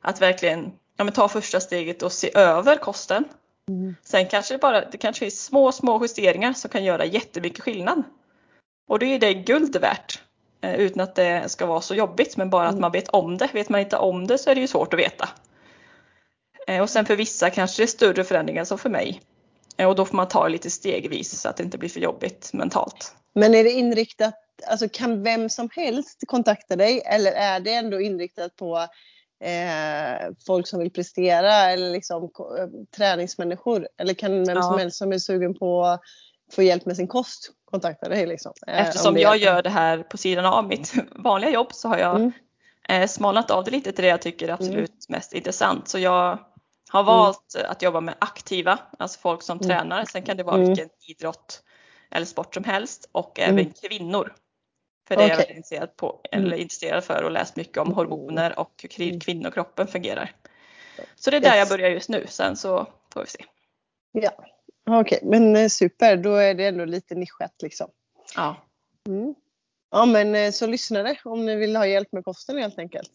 Att verkligen ja, ta första steget och se över kosten. Mm. Sen kanske det bara det kanske är små, små justeringar som kan göra jättemycket skillnad. Och det är det guld värt utan att det ska vara så jobbigt men bara att mm. man vet om det. Vet man inte om det så är det ju svårt att veta. Eh, och sen för vissa kanske det är större förändringar som för mig. Eh, och då får man ta det lite stegvis så att det inte blir för jobbigt mentalt. Men är det inriktat alltså kan vem som helst kontakta dig eller är det ändå inriktat på eh, folk som vill prestera eller liksom eh, träningsmänniskor? Eller kan vem Ja. som helst som är sugen på få hjälp med sin kost kontakta dig? Liksom? Eh, om Eftersom jag gör det här på sidan av mitt vanliga jobb så har jag Mm. eh, smalnat av det lite till det jag tycker är absolut mest intressant. Så jag har valt att jobba med aktiva, alltså folk som Mm. tränar. Sen kan det vara Mm. vilken idrott eller sport som helst och Mm. även kvinnor. För det är jag intresserad, på, Mm. eller intresserad för och läst mycket om hormoner och hur kvi- Mm. kvinnokroppen fungerar. Så det är där Yes. jag börjar just nu, sen så får vi se. Ja, okej, men eh, super. Då är det ändå lite nischat liksom. Ja, Mm. Ja, men eh, så lyssnare om ni vill ha hjälp med kosten helt enkelt.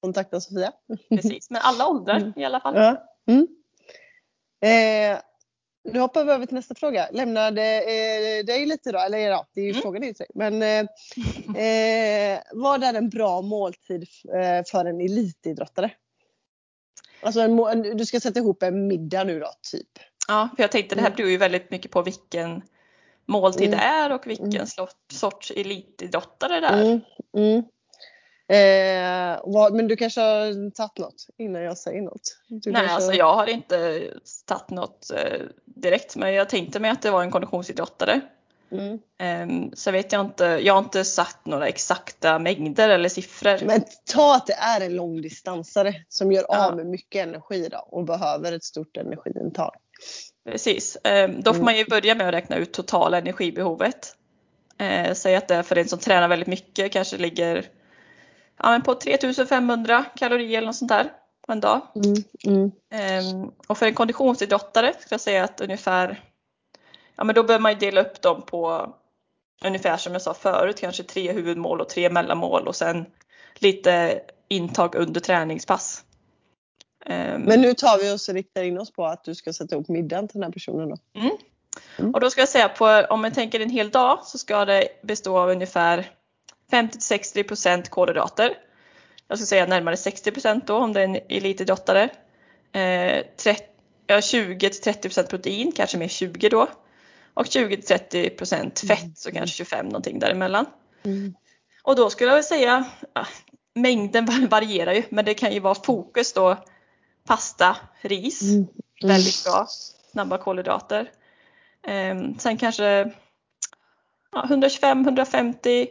Kontakta Sofia. precis. Men alla åldrar Mm. i alla fall. Ja. Mm. Eh, nu hoppar vi över till nästa fråga. Lämnade eh, dig lite då, eller ja, det är ju Mm. frågan till dig. Men eh, eh, vad är en bra måltid för en elitidrottare? Alltså en, du ska sätta ihop en middag nu då, typ. Ja, för jag tänkte det här Mm. beror ju väldigt mycket på vilken måltid Mm. det är och vilken Mm. sorts elitidrottare det är. Mm, mm. Eh, vad, men du kanske har tagit något innan jag säger något? Du Nej, kanske... alltså jag har inte tagit något eh, direkt, men jag tänkte mig att det var en konditionsidrottare. Mm. Ehm, så vet jag inte, jag har inte satt några exakta mängder eller siffror. Men ta att det är en långdistansare som gör Ja. av med mycket energi då, och behöver ett stort energiintag. Precis, Ehm, då får Mm. man ju börja med att räkna ut totala energibehovet. Eh, säg att det är för en som tränar väldigt mycket kanske ligger ja, men på 3500 kalorier eller något sånt där på en dag. Mm. Mm. Ehm, och för en konditionsidrottare ska jag säga att ungefär, ja men då behöver man ju dela upp dem på ungefär som jag sa förut, kanske tre huvudmål och tre mellanmål och sen lite intag under träningspass. Ehm, Men nu tar vi oss och riktar in oss på att du ska sätta ihop middagen till den här personen då. Mm. Och då ska jag säga på, om man tänker en hel dag så ska det bestå av ungefär 50-60% kolhydrater. Jag ska säga närmare 60% då om det är en elitidrottare. Eh, 30 ja, 20-30% protein, kanske mer 20 då. Och 20-30% fett, så kanske 25 någonting däremellan. Mm. Och då skulle jag säga, ja, mängden var- varierar ju, men det kan ju vara fokus då pasta, ris, Mm. väldigt bra, snabba kolhydrater. Ehm, sen kanske ja, 125, 150,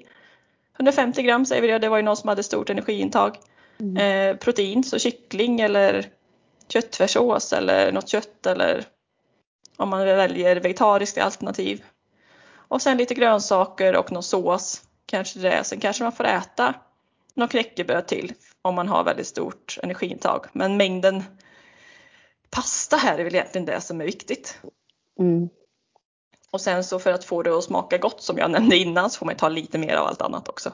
150 gram säger vi det, det var ju någon som hade stort energiintag. Mm. Eh, protein, så kyckling eller köttfärssås eller något kött eller om man väljer vegetariska alternativ. Och sen lite grönsaker och någon sås, kanske det. Sen kanske man får äta något knäckebröd till om man har väldigt stort energiintag. Men mängden pasta här är väl egentligen det som är viktigt. Mm. Och sen så för att få det att smaka gott som jag nämnde innan så får man ta lite mer av allt annat också.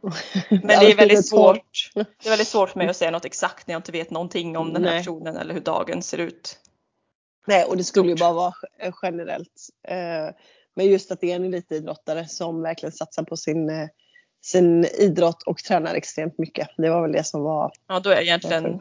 Men det är väldigt svårt. Det är väldigt svårt för mig att säga något exakt när jag inte vet någonting om den här Nej. personen eller hur dagen ser ut. Nej, och det skulle ju bara vara eh, generellt. Eh, Men just att det är en elitidrottare som verkligen satsar på sin, eh, sin idrott och tränar extremt mycket. Det var väl det som var... Ja, då är egentligen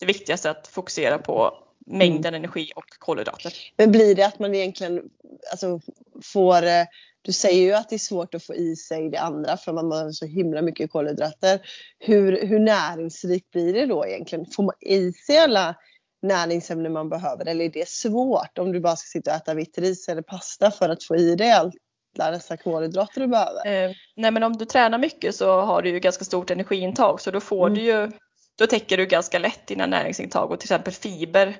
det viktigaste att fokusera på mängden Mm. energi och kolhydrater. Men blir det att man egentligen alltså, får... eh, Du säger ju att det är svårt att få i sig det andra för man har så himla mycket kolhydrater. Hur, hur näringsrikt blir det då egentligen? Får man i sig alla näringsämnen man behöver eller är det svårt om du bara ska sitta och äta vitt ris eller pasta för att få i dig alla dessa kolhydrater du behöver? Eh, nej men om du tränar mycket så har du ju ganska stort energiintag så då får Mm. du ju, då täcker du ganska lätt dina näringsintag och till exempel fiber,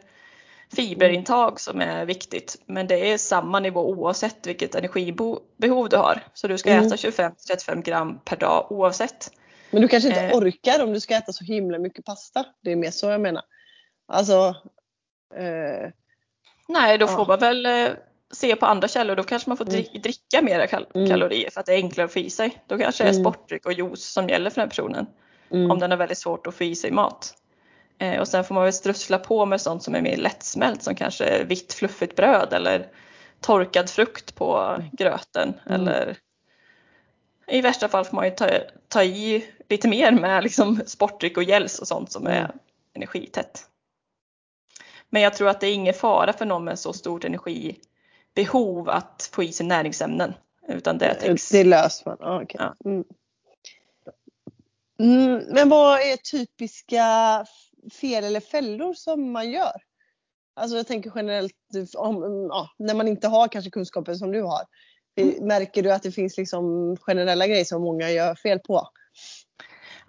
fiberintag som är viktigt. Men det är samma nivå oavsett vilket energibehov du har. Så du ska Mm. äta 25-35 gram per dag oavsett. Men du kanske inte Eh. orkar om du ska äta så himla mycket pasta. Det är mer så jag menar. Alltså... Eh, Nej, då Ja. får man väl eh, se på andra källor. Då kanske man får dri- dricka mer kal- Mm. kalorier för att det är enklare att få i sig. Då kanske det är Mm. sportdryck och juice som gäller för den personen. mm, Om den har väldigt svårt att få i sig mat. Eh, och sen får man väl strössla på med sånt som är mer lättsmält som kanske vitt fluffigt bröd eller torkad frukt på gröten. Mm. Eller i värsta fall får man ju ta, ta i lite mer med liksom sportdryck och gels och sånt som är Mm. energitätt. Men jag tror att det är ingen fara för någon med så stort energibehov att få i sig näringsämnen. Utan det täcks. Det löser man? Ah, okay. Ja. Mm. Mm, men vad är typiska fel eller fällor som man gör? Alltså jag tänker generellt om, ja, när man inte har kanske kunskapen som du har. Mm. Märker du att det finns liksom generella grejer som många gör fel på?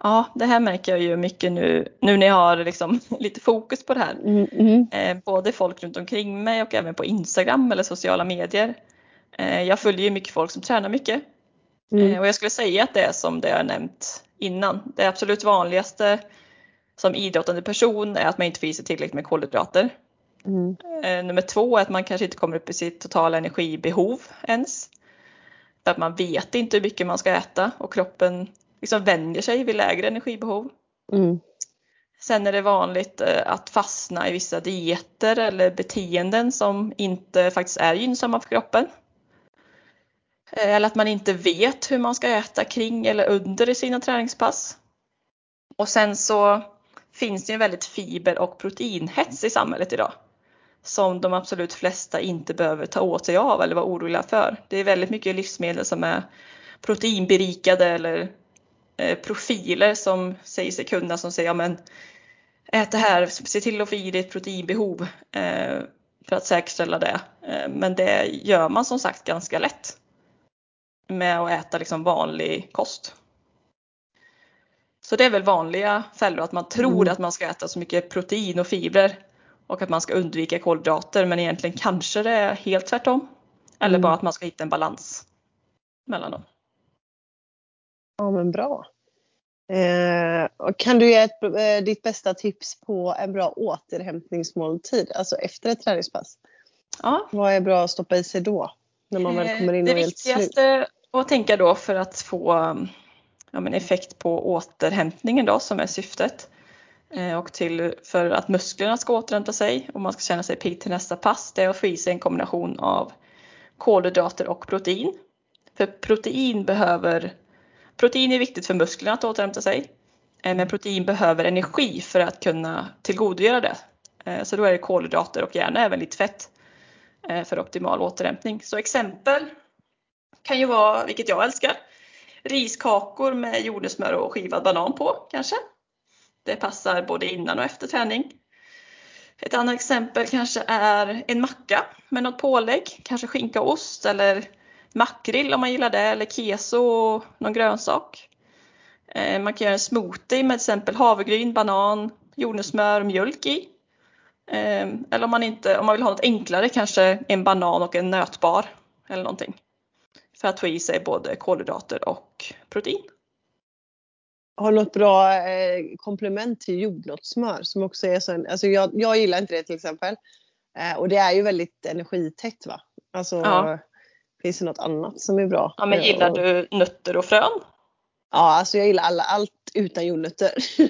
Ja, det här märker jag ju mycket nu, nu när jag har liksom lite fokus på det här. Mm, mm. Eh, både folk runt omkring mig och även på Instagram eller sociala medier. Eh, jag följer ju mycket folk som tränar mycket. Mm. Eh, och jag skulle säga att det är som det jag nämnt innan. Det absolut vanligaste som idrottande person är att man inte får i sig tillräckligt med kolhydrater. Mm. Nummer två är att man kanske inte kommer upp i sitt totala energibehov ens. För att man vet inte hur mycket man ska äta och kroppen liksom vänjer sig vid lägre energibehov. Mm. Sen är det vanligt eh, att fastna i vissa dieter eller beteenden som inte faktiskt är gynnsamma för kroppen. Eh, Eller att man inte vet hur man ska äta kring eller under i sina träningspass. Och sen så finns det ju en väldigt fiber och proteinhets i samhället idag. Som de absolut flesta inte behöver ta åt sig av eller vara oroliga för. Det är väldigt mycket livsmedel som är proteinberikade eller profiler som säger sig kunna som säger ja men ät det här, se till att få i dig ett proteinbehov eh, för att säkerställa det. Eh, men det gör man som sagt ganska lätt med att äta liksom vanlig kost. Så det är väl vanliga fällor att man tror Mm. att man ska äta så mycket protein och fibrer och att man ska undvika kolhydrater men egentligen kanske det är helt tvärtom. Eller Mm. bara att man ska hitta en balans mellan dem. Ja men bra. Eh, och kan du ge ett, eh, ditt bästa tips på en bra återhämtningsmåltid, alltså efter ett träningspass? Ja, Vad är bra att stoppa i sig då? När man väl kommer in det och slut? viktigaste att tänka då för att få ja, men effekt på återhämtningen då som är syftet eh, och till för att musklerna ska återhämta sig och man ska känna sig pigg till nästa pass det är att få i sig en kombination av kolhydrater och protein. För protein behöver Protein är viktigt för musklerna att återhämta sig eh, men protein behöver energi för att kunna tillgodogöra det. Eh, så då är det kolhydrater och gärna även lite fett eh, för optimal återhämtning. Så exempel kan ju vara, vilket jag älskar, riskakor med jordnötssmör och skivad banan på kanske. Det passar både innan och efter träning. Ett annat exempel kanske är en macka med något pålägg, kanske skinka och ost eller makrill om man gillar det eller keso och någon grönsak. Eh, Man kan göra en smoothie med till exempel havregryn, banan, jordnötssmör och mjölk i. Eh, Eller om man, inte, om man vill ha något enklare kanske en banan och en nötbar eller någonting. För att få i sig både kolhydrater och protein. Har du något bra eh, komplement till jordnötssmör som också är så en, alltså jag, jag gillar inte det till exempel. Och det är ju väldigt energitätt va? Alltså Ja. Finns det något annat som är bra? Ja, men Eh, gillar och- du nötter och frön? Ja, alltså jag gillar alla, allt utan jordnötter.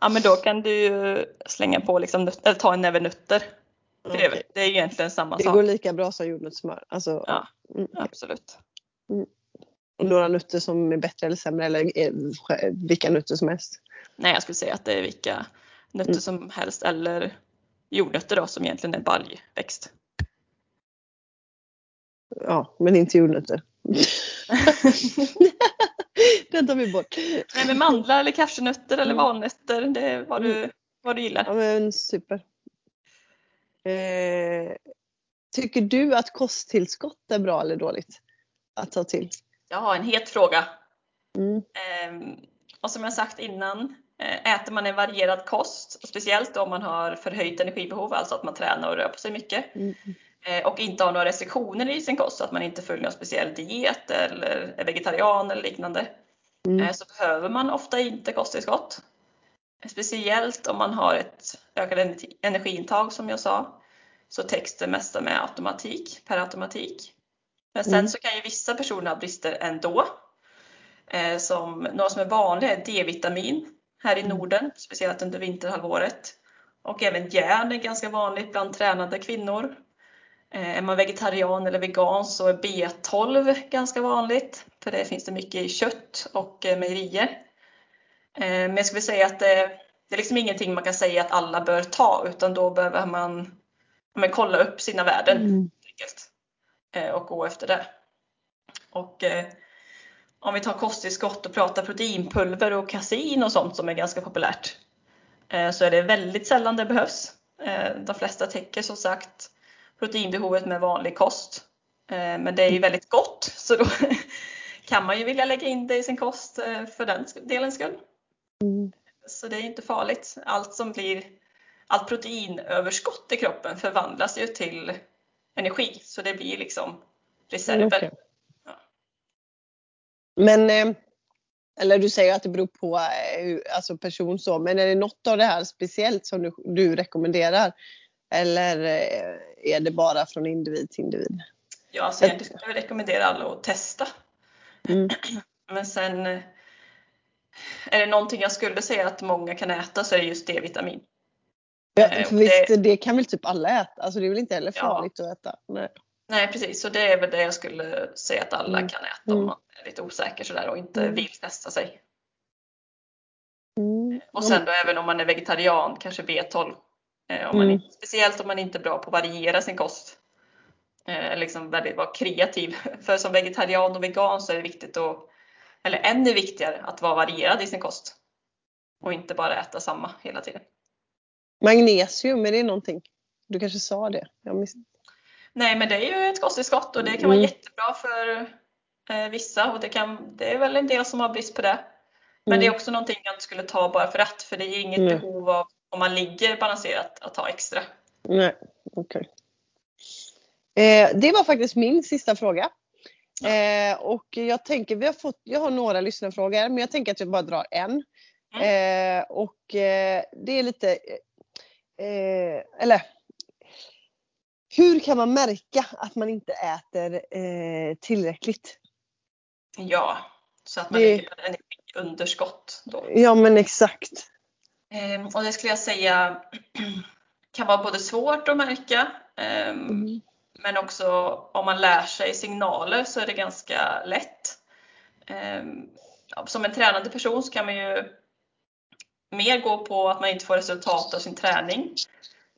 Ja, men då kan du slänga på liksom, nöt- eller ta en näve nötter. För det, är, Okej. det är egentligen samma Det sak. går lika bra som jordnötssmör. Alltså, Ja. mm. Absolut. Och några nötter som är bättre eller sämre eller eh, vilka nötter som helst. Nej, jag skulle säga att det är vilka nötter Mm. som helst eller jordnötter då som egentligen är baljväxt. Ja, men inte jordnötter. Den tar vi bort. Nej, men mandlar eller cashewnötter eller Mm. valnötter, det är vad du, vad du gillar. Ja men super. Eh, tycker du att kosttillskott är bra eller dåligt att ta till? Jag har en het fråga. Mm. Ehm, och som jag sagt innan, eh, äter man en varierad kost, speciellt om man har förhöjt energibehov, alltså att man tränar och rör på sig mycket, Mm. Eh, och inte har några restriktioner i sin kost, så att man inte följer någon speciell diet eller är vegetarian eller liknande, Mm. eh, så behöver man ofta inte kosttillskott. Speciellt om man har ett ökat ener- energiintag som jag sa, så täcks det mesta med automatik, per automatik. Men sen Mm. så kan ju vissa personer ha brister ändå. Eh, som, några som är vanliga är D-vitamin här i Mm. Norden, speciellt under vinterhalvåret. Och även järn är ganska vanligt bland tränade kvinnor. Eh, är man vegetarian eller vegan så är B12 ganska vanligt, för det finns det mycket i kött och eh, mejerier. Eh, men jag skulle säga att det, det är liksom ingenting man kan säga att alla bör ta, utan då behöver man, men kolla upp sina värden Mm. och gå efter det. Och om vi tar kosttillskott och pratar proteinpulver och kasein och sånt som är ganska populärt så är det väldigt sällan det behövs. Eh, de flesta täcker som sagt proteinbehovet med vanlig kost. Eh, men det är ju väldigt gott så då kan man ju vilja lägga in det i sin kost eh, för den delens skull. Mm. Så det är inte farligt. Allt som blir allt proteinöverskott i kroppen förvandlas ju till energi så det blir liksom reserver. Okay. Ja. Men eller du säger att det beror på alltså person så, men är det något av det här speciellt som du, du rekommenderar? Eller är det bara från individ till individ? Ja, alltså jag skulle rekommendera alla att testa. Mm. Men sen är det någonting jag skulle säga att många kan äta så är det just D-vitamin. Ja, eh, för visst, det, det, kan väl typ alla äta? Alltså det är väl inte heller farligt ja. att äta? Nej. Nej precis, så det är väl det jag skulle säga att alla mm. kan äta om mm. man är lite osäker sådär och inte mm. vill testa sig. Mm. Och sen då även om man är vegetarian, kanske B12. Eh, om man, mm. speciellt om man inte är bra på att variera sin kost. Eh, liksom väldigt vara kreativ. För som vegetarian och vegan så är det viktigt att, eller ännu viktigare, att vara varierad i sin kost. Och inte bara äta samma hela tiden. Magnesium, är det någonting? Du kanske sa det? Jag miss... Nej men det är ju ett kosttillskott och det kan vara mm. jättebra för eh, vissa och det, kan, det är väl en del som har brist på det. Men mm. det är mm. också någonting jag inte skulle ta bara för att för det är inget mm. behov av, om man ligger balanserat, att ta extra. Nej, okej. Okay. Eh, det var faktiskt min sista fråga. Eh, och jag tänker, vi har fått, jag har några lyssnarfrågor men jag tänker att jag bara drar en. Mm. Eh, och eh, det är lite, eh, eller hur kan man märka att man inte äter eh, tillräckligt? Ja, så att man det... ligger på energiunderskott då. Ja men exakt. Ehm, och det skulle jag säga kan vara både svårt att märka ehm, mm. Men också om man lär sig signaler så är det ganska lätt. Ehm, som en tränande person så kan man ju mer gå på att man inte får resultat av sin träning.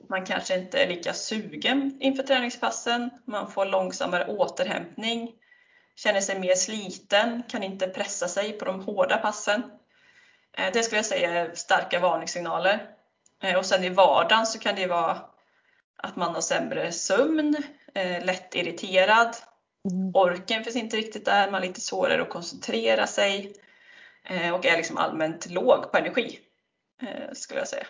Man kanske inte är lika sugen inför träningspassen. Man får långsammare återhämtning. Känner sig mer sliten, kan inte pressa sig på de hårda passen. Ehm, det skulle jag säga är starka varningssignaler. Ehm, och sen i vardagen så kan det vara att man har sämre sömn, eh, lätt irriterad. Mm. Orken finns inte riktigt där, man har lite svårare att koncentrera sig eh, och är liksom allmänt låg på energi eh, skulle jag säga.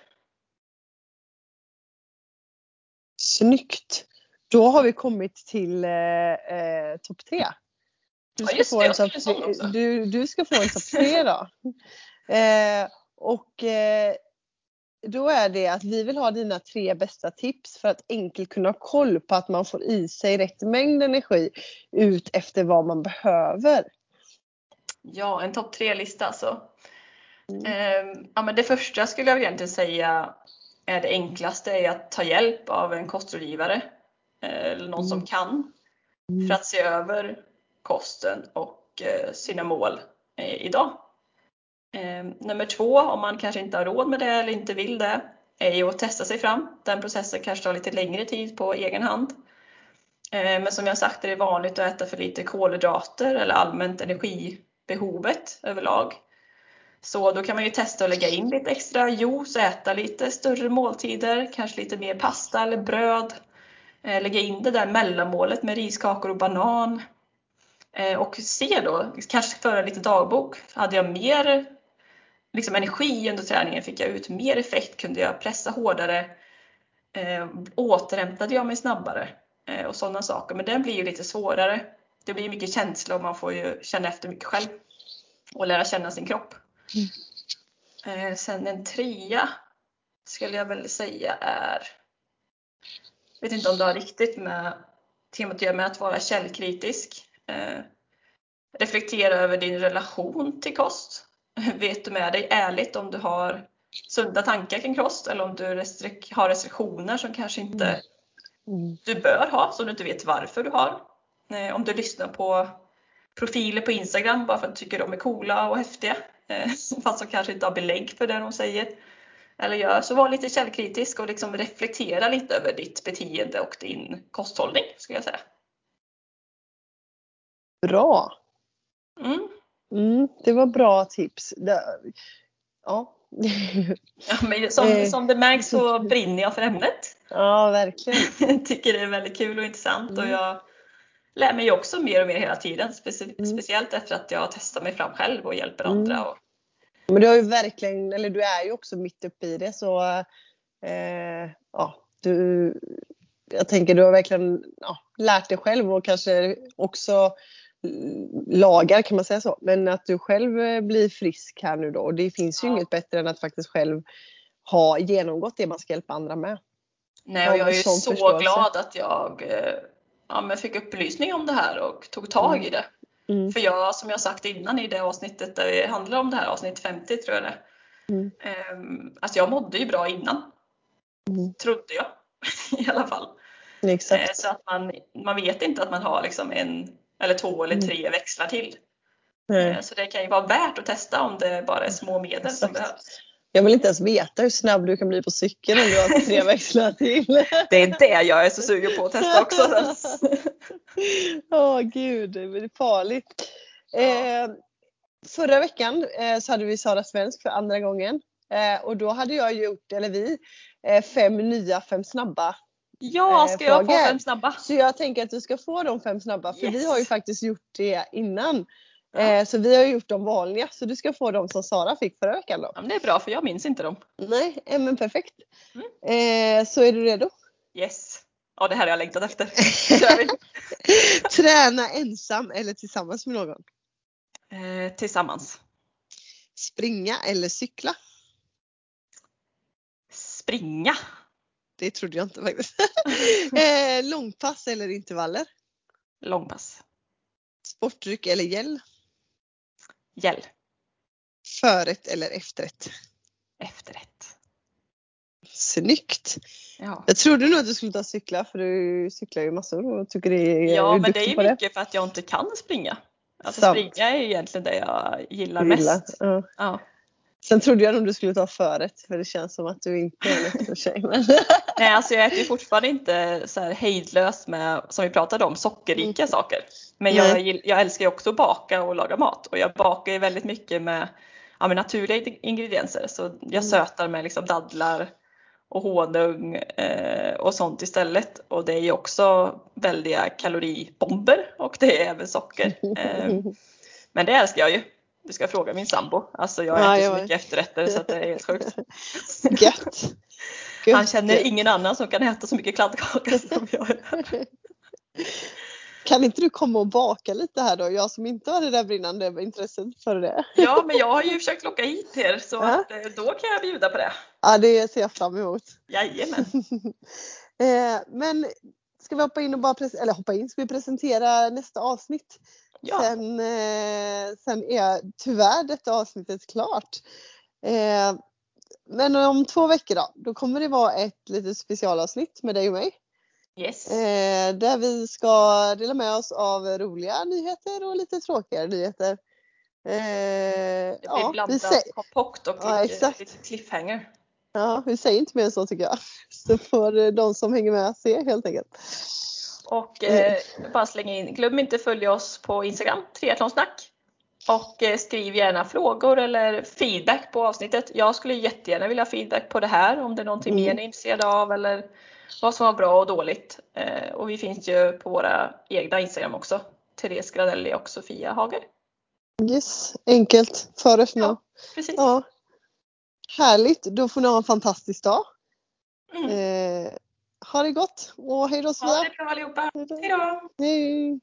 Snyggt! Då har vi kommit till eh, eh topp tre. Du ska, ja, få en du, du ska få en topp tre då. Eh, och eh, då är det att vi vill ha dina tre bästa tips för att enkelt kunna ha koll på att man får i sig rätt mängd energi ut efter vad man behöver. Ja, en topp tre-lista alltså. Mm. Ehm, ja, men det första skulle jag egentligen säga är det enklaste är att ta hjälp av en kostrådgivare eh, eller någon mm. som kan mm. för att se över kosten och eh, sina mål eh, idag. Eh, nummer två, om man kanske inte har råd med det eller inte vill det, är ju att testa sig fram. Den processen kanske tar lite längre tid på egen hand. Eh, men som jag sagt är det vanligt att äta för lite kolhydrater eller allmänt energibehovet överlag. Så då kan man ju testa att lägga in lite extra juice, äta lite större måltider, kanske lite mer pasta eller bröd. Ehm, lägga in det där mellanmålet med riskakor och banan. Ehm, och se då, kanske föra lite dagbok. Hade jag mer liksom energi under träningen? Fick jag ut mer effekt? Kunde jag pressa hårdare? Eh, återhämtade jag mig snabbare? Eh, och sådana saker. Men den blir ju lite svårare. Det blir mycket känsla och man får ju känna efter mycket själv och lära känna sin kropp. Mm. Eh, sen en trea skulle jag väl säga är, jag vet inte om det har riktigt med temat att göra med att vara källkritisk. Eh, reflektera över din relation till kost. vet du med dig ärligt om du har sunda tankar kring kost eller om du restrik har restriktioner som kanske inte mm. du bör ha, som du inte vet varför du har. Eh, om du lyssnar på profiler på Instagram bara för att du tycker de är coola och häftiga, eh, fast de kanske inte har belägg för det de säger eller gör, så var lite källkritisk och liksom reflektera lite över ditt beteende och din kosthållning skulle jag säga. Bra! Mm. Mm, det var bra tips. Det, ja. Ja, men som, Eh, som det märks så brinner jag för ämnet. ja, verkligen. Tycker det är väldigt kul och intressant och Mm. jag lär mig också mer och mer hela tiden. Specie Mm. Speciellt efter att jag testar mig fram själv och hjälper Mm. andra. Och, Men du har ju verkligen, eller du är ju också mitt uppe i det så eh, ja, du, jag tänker du har verkligen ja, lärt dig själv och kanske också lagar kan man säga så. Men att du själv eh, blir frisk här nu då och det finns ju Ja. inget bättre än att faktiskt själv ha genomgått det man ska hjälpa andra med. nej, och jag är ju så förståelse. glad att jag eh, ja, men fick upplysning om det här och tog tag i det. Mm. För jag, som jag sagt innan i det avsnittet där det handlar om det här, avsnitt 50 tror jag det. Mm. Ehm, Alltså jag mådde ju bra innan. Mm. Trodde jag i alla fall. Eh, Exakt. Så att man, man vet inte att man har liksom en eller två eller Mm. tre växlar till. Eh, Så det kan ju vara värt att testa om det bara är små medel som Exakt. behövs. Jag vill inte ens veta hur snabb du kan bli på cykeln om du har tre växlar till. Det är det jag är så sugen på att testa också. Åh gud, det är farligt. Ja. Eh, förra veckan eh, så hade vi Sara Svensk för andra gången. Eh, och då hade jag gjort, eller vi, eh, fem nya fem snabba. Ja, Eh, ska jag få fem snabba? Så jag tänker att du ska få de fem snabba för vi Yes. har ju faktiskt gjort det innan. Ja. Eh, så vi har gjort de vanliga så du ska få de som Sara fick förra veckan då. Ja, det är bra för jag minns inte dem. Nej, eh, men perfekt. Mm. Så är du redo? Yes. Ja, det här har jag längtat efter. Vi. Träna ensam eller tillsammans med någon? Eh, tillsammans. Springa eller cykla? Springa. Det trodde jag inte faktiskt. eh, långpass eller intervaller? Långpass. Sportdryck eller gel? Gäll. Förrätt eller efterrätt? Efterrätt. Snyggt! Ja. Jag trodde nog att du skulle ta cykla för du cyklar ju massor och tycker det är Ja, men det är ju mycket för att jag inte kan springa. Alltså Sant. springa är egentligen det jag gillar gillar. mest. Ja. Ja. Sen trodde jag nog du skulle ta förrätt för det känns som att du inte är en eftertjej. Men... Nej, alltså jag äter ju fortfarande inte så här hejdlöst med, som vi pratade om, sockerrika saker. Men jag, jag älskar ju också att baka och laga mat och jag bakar ju väldigt mycket med, ja, med naturliga ing- ingredienser. Så jag Mm. sötar med liksom dadlar och honung eh, och sånt istället. Och det är ju också väldiga kaloribomber och det är även socker. Eh, men det älskar jag ju. Du ska fråga min sambo. Alltså jag Ja, äter jag så mycket efterrätter så att det är helt sjukt. Gött! Han Gött, känner gött. ingen annan som kan äta så mycket kladdkaka som jag gör. Kan inte du komma och baka lite här då? Jag som inte har det där brinnande intresset för det. Ja, men jag har ju försökt locka hit er så Ja. att, eh, då kan jag bjuda på det. Ja, det ser jag fram emot. Jajamän. Eh, men ska vi hoppa in och bara eller hoppa in, ska vi presentera nästa avsnitt? Ja, Sen, eh, sen är tyvärr detta avsnittet klart. Eh, men om två veckor då, då kommer det vara ett litet specialavsnitt med dig och mig. yes. Eh, där vi ska dela med oss av roliga nyheter och lite tråkigare nyheter. Eh, ja, vi blandat säger, kompott och Ja, lite, lite cliffhanger. ja, vi säger inte mer än så tycker jag. Så får de som hänger med se helt enkelt. Och eh, bara slänga in, glöm inte följa oss på Instagram, triathlonsnack. Och eh, skriv gärna frågor eller feedback på avsnittet. Jag skulle jättegärna vilja ha feedback på det här om det är någonting Mm. mer ni är intresserade av eller vad som var bra och dåligt. Eh, och vi finns ju på våra egna Instagram också. Therese Gradelli och Sofia Hager. Yes, enkelt. För och Ja. Precis. Ja. Härligt, då får ni ha en fantastisk dag. Mm. Eh, ha det gott och hej då Ha Sofia. det bra allihopa. Hej då! Hej.